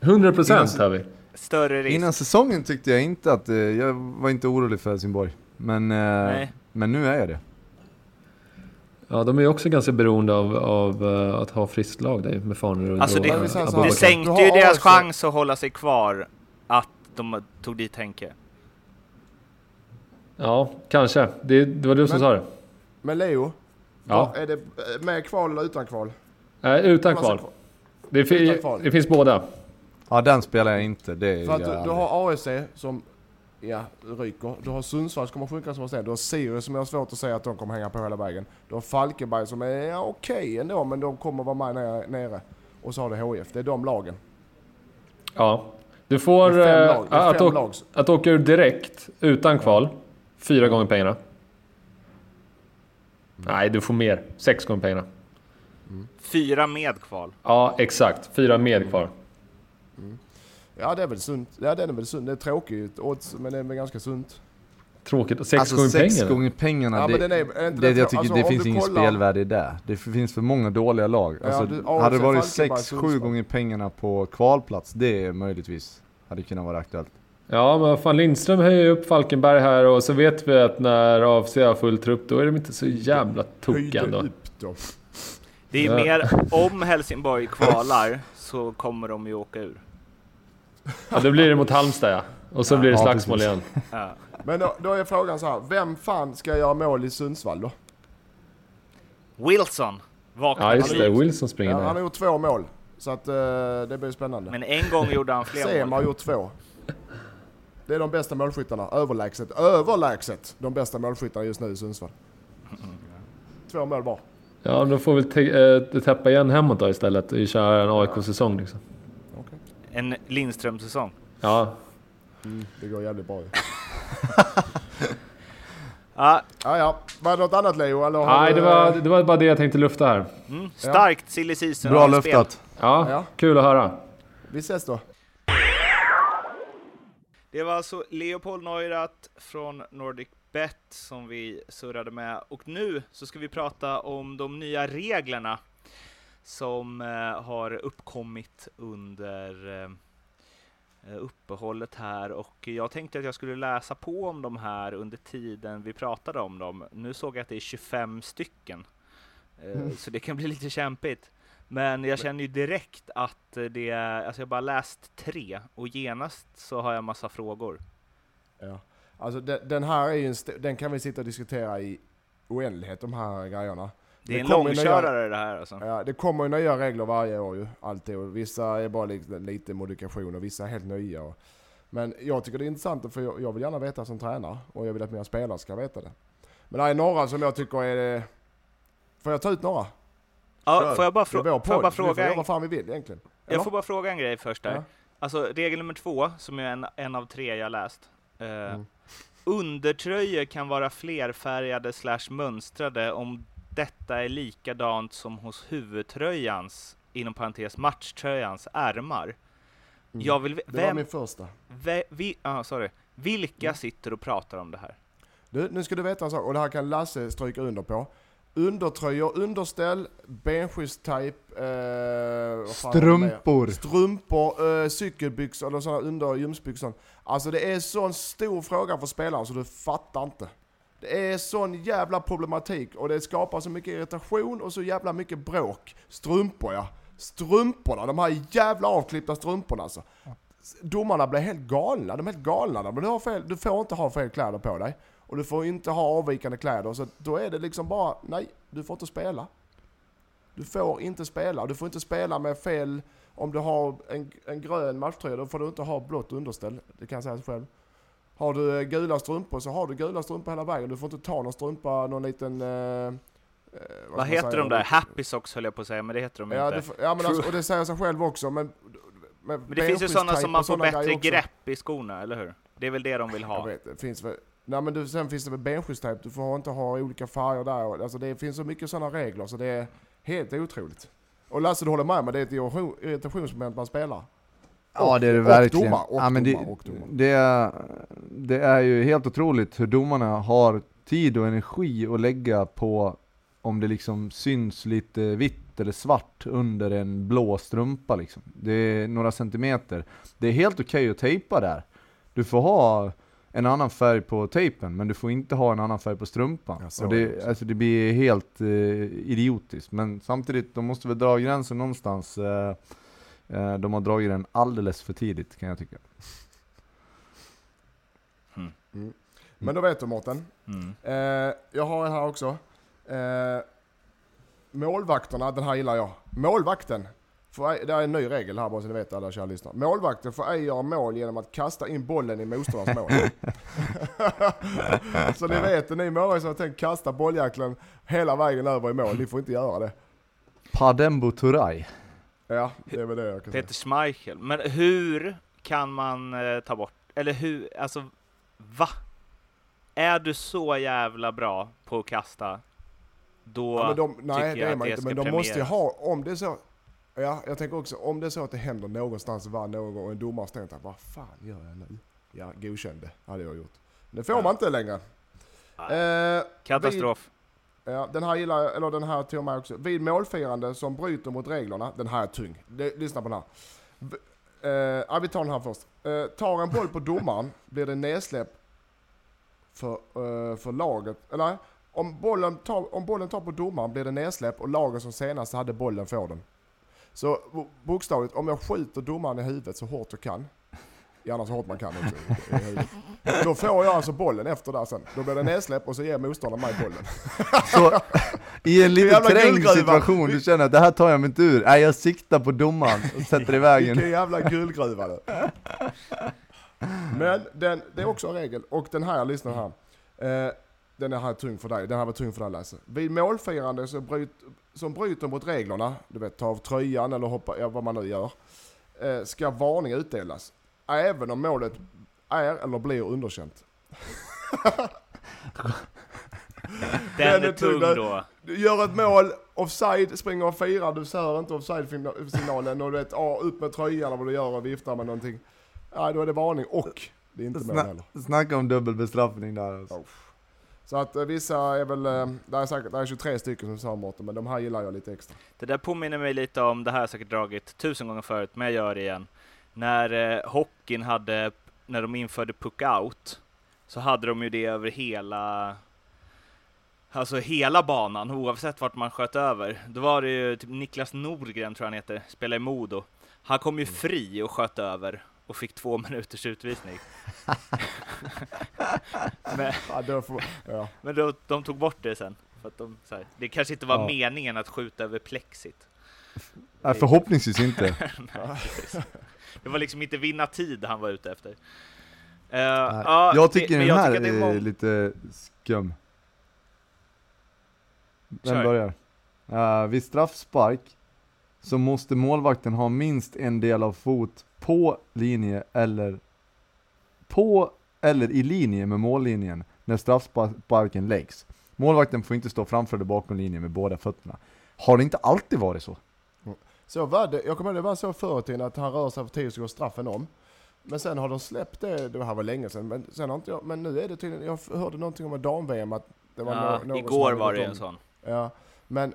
100 procent har vi. Större risk. Innan säsongen tyckte jag inte att, eh, jag var inte orolig för Helsingborg. Men, eh, Nej. men nu är jag det. Ja, de är ju också ganska beroende av, av eh, att ha friskt lag där med Farnerud Alltså och det, Ja, vi säger så här, det sänkte ju deras AFC. chans att hålla sig kvar att de tog dit Henke. Ja, kanske. Det, det var du som Men- sa det. Men Leo, Ja. är det eh, med kval eller utan kval? Eh, utan kval. Det, Utan kval. det finns båda. Ja den spelar jag inte, det är För att jag du, du har AFC som ja, ryker. Du har Sundsvall som kommer sjunka som var sen. Du har Sirius som jag har svårt att säga att de kommer hänga på hela vägen. Du har Falkenberg som är ja, okej ändå, men de kommer vara med nere, nere. Och så har du HIF. Det är de lagen. Ja. Du får eh, lag. Är att, åka, att åka ur direkt utan kval. Fyra gånger pengarna. Nej, du får mer. Sex gånger pengarna. Fyra med kval. Ja, exakt. Fyra med kvar. Ja, det är väl sunt. Ja, det är väl sunt. Det är tråkigt odds, men det är väl ganska sunt. Tråkigt. Sex alltså gånger sex pengarna. gånger pengarna, Ja, det, men den är, är inte det, det, jag tycker alltså, det finns kollar- spelvärde i det. Det finns för många dåliga lag. Ja, Alltså, du- hade det varit 6-7 Sundsvall. gånger pengarna på kvalplats, det är möjligtvis hade kunnat vara aktuellt. Ja, men vad fan Lindström höjer upp Falkenberg här och så vet vi att när AFC har full trupp då är de inte så jävla tokiga ändå. Det är Ja. mer, om Helsingborg kvalar så kommer de ju åka ur. Ja, då blir det mot Halmstad ja. Och så Ja. blir det Ja, slagsmål precis. igen. Ja. Men då, då är frågan så här, vem fan ska göra mål i Sundsvall då? Wilson vaknar Ja, just det. Wilson springer Ja, han har gjort två mål. Så att eh, det blir spännande. Men en gång gjorde han fler Sem har mål. gjort två. Det är de bästa målskyttarna, överlägset, överlägset de bästa målskyttarna just nu i Sundsvall. Två mål var. Ja, då får vi te- äh, täppa igen hemåt då istället och köra en AIK-säsong liksom. Okej. En Lindström-säsong. Ja, Mm, det går jävligt bra ju. Ja, Ja, ja. Var det något annat Leo? Eller nej du, det var, eh, det var bara det jag tänkte lufta här. mm, starkt silly season Bra luftat. Ja, Ja. kul att höra. Vi ses då. Det var alltså Leopold Neurath från Nordic Bet som vi surrade med. Och nu så ska vi prata om de nya reglerna som eh, har uppkommit under eh, uppehållet här. Och jag tänkte att jag skulle läsa på om de här under tiden vi pratade om dem. Nu såg jag att det är 25 stycken. Eh, Så det kan bli lite kämpigt. Men jag känner ju direkt att det är, alltså jag har bara läst tre och genast så har jag massa frågor. Ja. Alltså den, den här är ju en den kan vi sitta och diskutera i oändlighet de här grejerna. Det är en nya- långkörare det här alltså. Ja, det kommer ju nya regler varje år ju, alltid. Och vissa är bara lite, lite modifikation och vissa är helt nya. Och, men jag tycker det är intressant för jag, jag vill gärna veta som tränare och jag vill att mina spelare ska veta det. Men det är några som jag tycker är... Får jag ta ut några? Ja, får jag bara, frå- får jag bara vi fråga en, vad fan vi vill egentligen. Eller? jag får bara fråga en grej först där. Ja. Alltså regel nummer två, som är en, en av tre jag läst. Eh, Mm. Undertröjor kan vara flerfärgade slash mönstrade om detta är likadant som hos huvudtröjans, inom parentes matchtröjans, ärmar. Mm. Jag vill, ve- Det var vem, min första. ve, vi, ah, sorry. Vilka Mm. sitter och pratar om det här? Du, nu ska du veta en sak, och det här kan Lasse stryka under på. Undertröjor, underställ, benskyddstajp, eh? Strumpor. Strumpor, eh, cykelbyxor eller sådana under gymsbyxor. Alltså det är sån stor fråga för spelaren så du fattar inte. Det är sån jävla problematik och det skapar så mycket irritation och så jävla mycket bråk. Strumpor ja. Strumporna, de här jävla avklippta strumporna alltså. Domarna blir helt galna, de är helt galna. Men du, har fel, du får inte ha fel kläder på dig. Och du får inte ha avvikande kläder. Så då är det liksom bara, nej, du får inte spela. Du får inte spela. Du får inte spela med fel, om du har en, en grön matchtröja, då får du inte ha blått underställ. Det kan jag säga själv. Har du eh, gula strumpor så har du gula strumpor hela vägen. Du får inte ta någon strumpa, någon liten... Eh, eh, Vad man heter säga? de där? Happy Socks höll jag på att säga, men det heter de Ja, inte. det, ja men alltså, och det säger sig själv också. Men, Men det finns ju sådana som man får bättre grepp i skorna, eller hur? Det är väl det de vill ha? vet, det finns väl... Nej men du, sen finns det väl benskyddstajp, du får inte ha olika färger där. Alltså det finns så mycket sådana regler så det är helt otroligt. Och Lasse du håller med mig, det är ett irritation- irritationsmoment bland spelare. Ja det är det och verkligen. domare, och ja, men det, domare, och domare. det, är, det är ju helt otroligt hur domarna har tid och energi att lägga på om det liksom syns lite vitt eller svart under en blå strumpa liksom. Det är några centimeter. Det är helt okej att tejpa där. Du får ha en annan färg på tejpen, men du får inte ha en annan färg på strumpan. Ja, så och är det alltså det blir helt eh, idiotiskt. Men samtidigt, de måste väl dra gränsen någonstans. Eh, eh, de har dragit den alldeles för tidigt kan jag tycka. Men då vet du Mårten. Mm. Eh, jag har en här också. Eh, målvakterna, den här gillar jag. Målvakten. Får ej, det är en ny regel här bara så ni vet alla kära lyssnare. Målvakten får ej göra mål genom att kasta in bollen i motståndarens mål. så ni vet, ni målvakter som har tänkt kasta bolljäkeln hela vägen över i mål, ni får inte göra det. Padembo Turay. Ja, det är väl det jag kan säga. Peter Schmeichel. Men hur kan man eh, ta bort, eller hur, alltså va? Är du så jävla bra på att kasta, då Ja, men de, tycker nej, det jag är att det inte. ska Men de måste ju premieras. ha, om det är så. Ja, jag tänker också, om det är så att det händer någonstans var någon gång och en domare står och vad fan gör jag nu? Ja, godkände hade jag gjort. Det får man inte längre. Eh, Katastrof. Ja, den här gillar jag, eller den här tog mig också. Vid målfirande som bryter mot reglerna, den här är tung. Det, lyssna på den här. V- Eh, ja, vi tar den här först. Eh, tar en boll på domaren blir det nedsläpp för, eh, för laget. Eller om bollen, tar, om bollen tar på domaren blir det nedsläpp och laget som senast hade bollen får den. Så bo- bokstavligt, om jag skjuter domaren i huvudet så hårt jag kan, gärna så hårt man kan också i, i huvudet. Då får jag alltså bollen efter där sen. Då blir det nedsläpp och så ger motståndaren mig bollen. Så i en lite trängd situation, du känner att det här tar jag mig inte ur. Nej, jag siktar på domaren och sätter i vägen. Vilken jävla guldgruva det. Men den, det är också en regel, och den här, lyssna här. Eh, den är här tung för dig, den här var tung för dig Lasse. Vid målfirande så bryt, som bryter mot reglerna, du vet ta av tröjan eller hoppa, ja, vad man nu gör, eh, ska varning utdelas. Även om målet är eller blir underkänt. Den Den är är tung tung. då. Du gör ett mål, offside, springer och firar, du ser inte offside-signalen och du vet, ah, upp med tröjan eller vad du gör och viftar med någonting. Ja, då är det varning och det är inte mål heller. Sna snacka om dubbel bestraffning där alltså. Så att eh, vissa är väl, eh, det är säkert det är 23 stycken som sa Mårten, men de här gillar jag lite extra. Det där påminner mig lite om, det här har jag säkert dragit tusen gånger förut, men jag gör det igen. När eh, hockeyn hade, när de införde puck-out, så hade de ju det över hela, alltså hela banan, oavsett vart man sköt över. Då var det ju typ Niklas Norgren, tror jag han heter, spelade i Modo. Han kom ju fri och sköt över och fick två minuters utvisning. men Ja, då får, ja. men då, de tog bort det sen. För att de, så här, det kanske inte var Ja. meningen att skjuta över plexit. Nej, förhoppningsvis inte. Nej, det var liksom inte vinna tid han var ute efter. Nej. ja, jag det- tycker men den här tycker att det är må- lite skum. Den Kör. börjar. Uh, vid straffspark så måste målvakten ha minst en del av fot på linje eller på eller i linje med mållinjen när straffsparken läggs. Målvakten får inte stå framför eller bakom linjen med båda fötterna. Har det inte alltid varit så? Så var det, jag kommer ihåg det var så förr tiden att han rör sig för tidigt så går straffen om. Men sen har de släppt det, det här var länge sedan, men, sen har inte jag, men nu är det tydligen, jag hörde någonting om dam-VM att det var ja, nå- någon igår var det en sån. Ja, men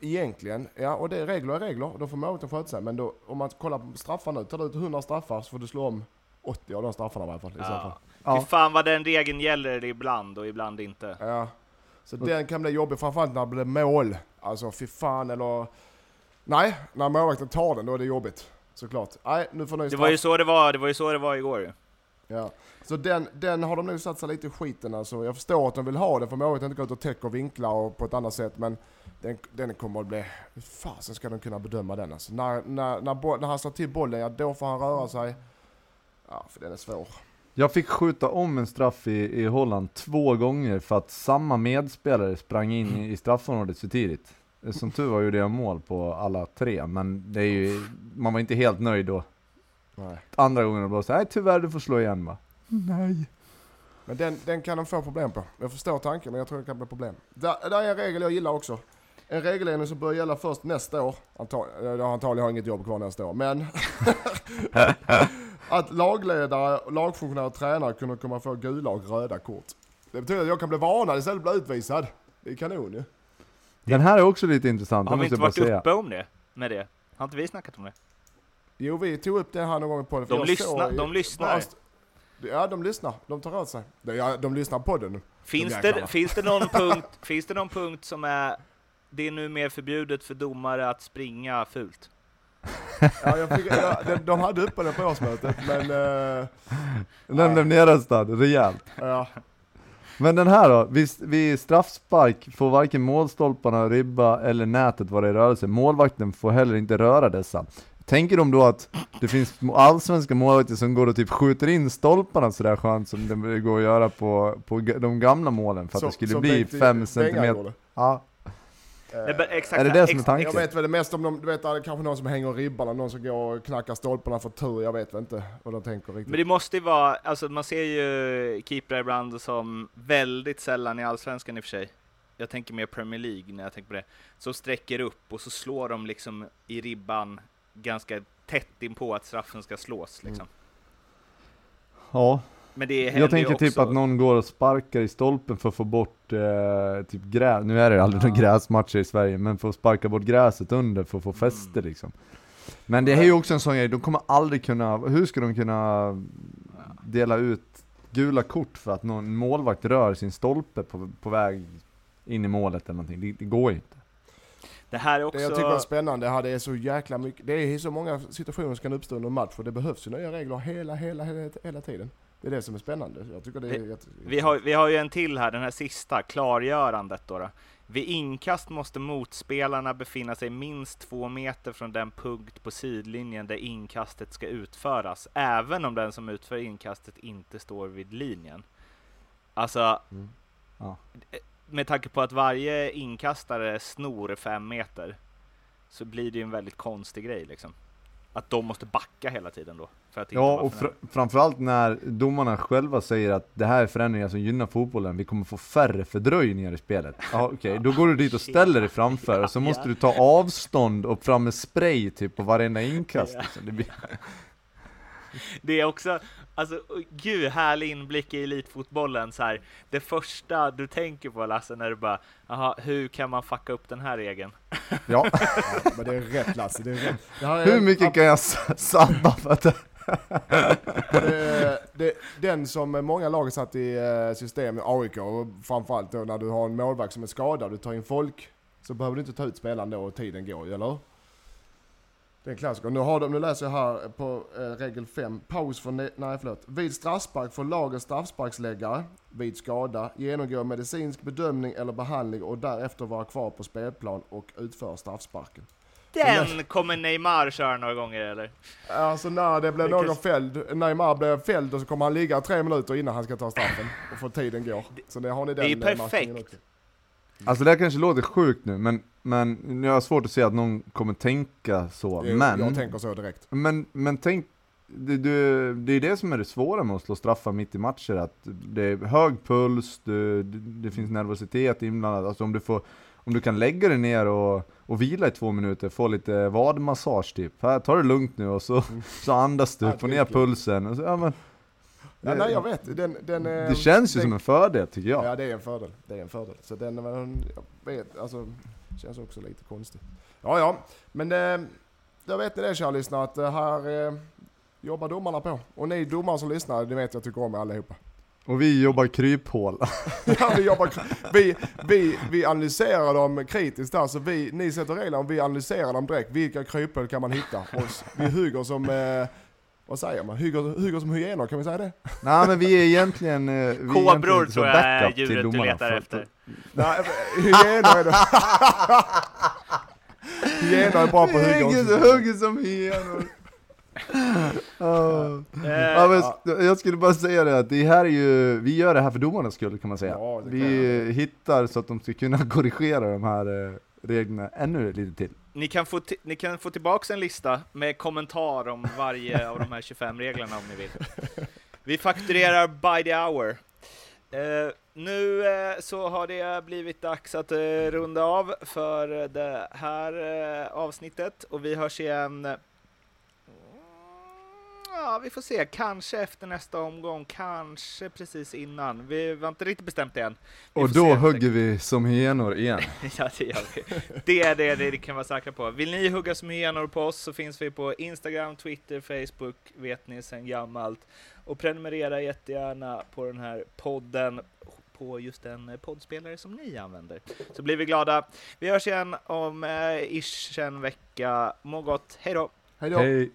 egentligen, ja och det är regler är regler, och då får målvakten sköta sig. Men då, om man kollar på straffarna tar du ut 100 straffar så får du slå om 80 av de straffarna i alla fall. I så fall. Ja. Ja. Fy fan vad den regeln gäller ibland och ibland inte. Ja. Så den kan bli jobbig, framförallt när det blir mål. Alltså fy fan eller... Nej, när målvakten tar den då är det jobbigt. Såklart. Nej, nu får ni Det var ju så det var, det var ju så det var igår. Ja. Så den, den har de nu satt sig lite i skiten alltså. Jag förstår att de vill ha det för målet inte gå ut och täcka och vinkla och på ett annat sätt men den, den kommer att bli... Hur fasen ska de kunna bedöma den alltså? När, när, när, bo, när han slår till bollen, ja då får han röra sig. Ja, för den är svår. Jag fick skjuta om en straff i, i Holland två gånger för att samma medspelare sprang in i, i straffområdet för tidigt. Som tur var gjorde jag mål på alla tre, men det är ju, man var inte helt nöjd då. Nej. Andra gången så här, nej tyvärr du får slå igen va. Nej. Men den, den kan de få problem på. Jag förstår tanken men jag tror det kan bli problem. Där, där är en regel jag gillar också. En regeländring som börjar gälla först nästa år. Antal, jag har antagligen har inget jobb kvar nästa år. Men att lagledare, lagfunktionärer och tränare kunde komma få gula och röda kort. Det betyder att jag kan bli varnad istället för att bli utvisad. Det är kanon ju. Den här är också lite intressant, Har vi måste inte jag varit säga. uppe om det? Med det? Har inte vi snackat om det? Jo, vi tog upp det här någon gång på det. för De lyssnar, i- de lyssnar. Ja, de lyssnar. De tar åt sig. Ja, de lyssnar på den. Finns jäklarna. det, finns, det någon punkt, finns det någon punkt som är det är nu mer förbjudet för domare att springa fult? Ja, jag fick, ja, de, de hade uppe det på årsmötet, men... eh, Den blev nerröstad, rejält. ja. Men den här då, vid, vid straffspark får varken målstolparna, ribba eller nätet vara i rörelse. Målvakten får heller inte röra dessa. Tänker de då att det finns allsvenska målvakter som går och typ skjuter in stolparna sådär skönt som det går att göra på, på de gamla målen för att Så- det skulle som bli Bengt- fem Bengan centimeter? gjorde. Ja, Eh, Det är, exakt, Är det det som är tanken? Jag vet väl det mest om de, du vet det är kanske någon som hänger ribban och någon som går och knackar stolparna för tur, jag vet väl inte vad de tänker riktigt. Men det måste ju vara, alltså man ser ju keeprar ibland som väldigt sällan i Allsvenskan i och för sig. Jag tänker mer Premier League när jag tänker på det. Så sträcker upp och så slår de liksom i ribban ganska tätt in på att straffen ska slås liksom. ja. Men det Jag tänker också... typ att någon går och sparkar i stolpen för att få bort eh, typ gräs, nu är det aldrig några gräsmatcher i Sverige, men för att sparka bort gräset under för att få fäste Mm. liksom. Men det är ju också en sån grej, de kommer aldrig kunna, hur ska de kunna dela ut gula kort för att någon målvakt rör sin stolpe på, på väg in i målet eller någonting? Det, det går ju inte. Det här är också... Det jag tycker är spännande här, det är så jäkla mycket, det är så många situationer som kan uppstå under en match och det behövs ju nya regler hela, hela, hela, hela tiden. Det är det som är spännande. Jag tycker det är Vi-. Vi har, vi har ju en till här, den här sista, klargörandet då. då. Vid inkast måste motspelarna befinna sig minst två meter från den punkt på sidlinjen där inkastet ska utföras, även om den som utför inkastet inte står vid linjen. Alltså, Mm. Ja. Med tanke på att varje inkastare snor fem meter, så blir det ju en väldigt konstig grej liksom. Att de måste backa hela tiden då. Ja, och fr framförallt när domarna själva säger att det här är förändringar som gynnar fotbollen, vi kommer få färre fördröjningar i spelet. Ja okej, då går du dit och ställer dig framför och så måste du ta avstånd och fram med spray typ på varenda inkast. Liksom. Det blir... Det är också, alltså gud härlig inblick i elitfotbollen så här. Det första du tänker på Lasse när du bara, jaha, hur kan man fucka upp den här regeln? Ja, Ja, men det är rätt Lasse, det är rätt. Det är hur mycket kan jag sabba för att det... det, den som många lag satt i eh, system, AIK, och framförallt då när du har en målvakt som är skadad, du tar in folk, så behöver du inte ta ut spelaren då och tiden går, eller? Det är en klassiker. Nu, har de, nu läser jag här på eh, regel 5. Paus för, ne- nej förlåt. Vid straffspark får laget straffsparksläggare vid skada genomgå medicinsk bedömning eller behandling och därefter vara kvar på spelplan och utföra straffsparken. Den kommer Neymar köra några gånger eller? Alltså när det Det någon fälld, Neymar blev fälld och så kommer han ligga tre minuter innan han ska ta straffen och få tiden går. Så det har ni den Det är eh, perfekt. Också. Alltså det här kanske låter sjukt nu, men, men jag har svårt att se att någon kommer tänka så. Är- Men, Jag tänker så direkt. men, men tänk, det, det, det är det som är det svåra med att slå straffar mitt i matcher, att det är hög puls, det, det, finns nervositet inblandat, alltså om du får om du kan lägga dig ner och, och vila i två minuter, få lite vadmassage typ. Här, ta det lugnt nu och så, så andas du, få ner pulsen. Och så, ja, men, Ja, nej jag vet. Den, den, eh, det känns ju den, som en fördel tycker jag. Ja det är en fördel. Det är en fördel. Så den, eh, jag vet, alltså, känns också lite konstigt. Ja ja, men eh, då vet ni det kära lyssnare att eh, här eh, jobbar domarna på. Och ni domare som lyssnar, det vet jag tycker om er allihopa. Och vi jobbar kryphål. Ja, vi, jobbar, vi, vi, vi analyserar dem kritiskt där, så vi, ni sätter regler och vi analyserar dem direkt. Vilka kryphål kan man hitta? Och vi hugger som, eh, vad säger man? Hugger, hugger som hyenor, kan vi säga det? Nej men vi är egentligen... eh, Vi Kobror tror jag är djuret du letar efter. Nej, hyenor är det. hyenor är bra på att hugga också. som hugger som hyenor. Ja. Eh, Ja, men jag skulle bara säga det att det här är ju, vi gör det här för domarnas skull kan man säga. Ja, vi hittar så att de ska kunna korrigera de här eh, reglerna ännu lite till. Ni kan, få ni kan få tillbaka en lista med kommentar om varje av de här 25 reglerna om ni vill. Vi fakturerar by the hour. Eh, nu eh, så har det blivit dags att eh, runda av för det här eh, avsnittet och vi hörs igen. Ja, vi får se. Kanske efter nästa omgång, kanske precis innan. Vi har inte riktigt bestämt än. Vi Och då hugger vi som hyenor igen. Ja, det gör vi. Det är det, det kan vara säkra på. Vill ni hugga som hyenor på oss så finns vi på Instagram, Twitter, Facebook, vet ni sedan gammalt. Och prenumerera jättegärna på den här podden på just den poddspelare som ni använder. Så blir vi glada. Vi hörs igen om eh, ish en vecka. Må gott, hej då! Hej då. Hej.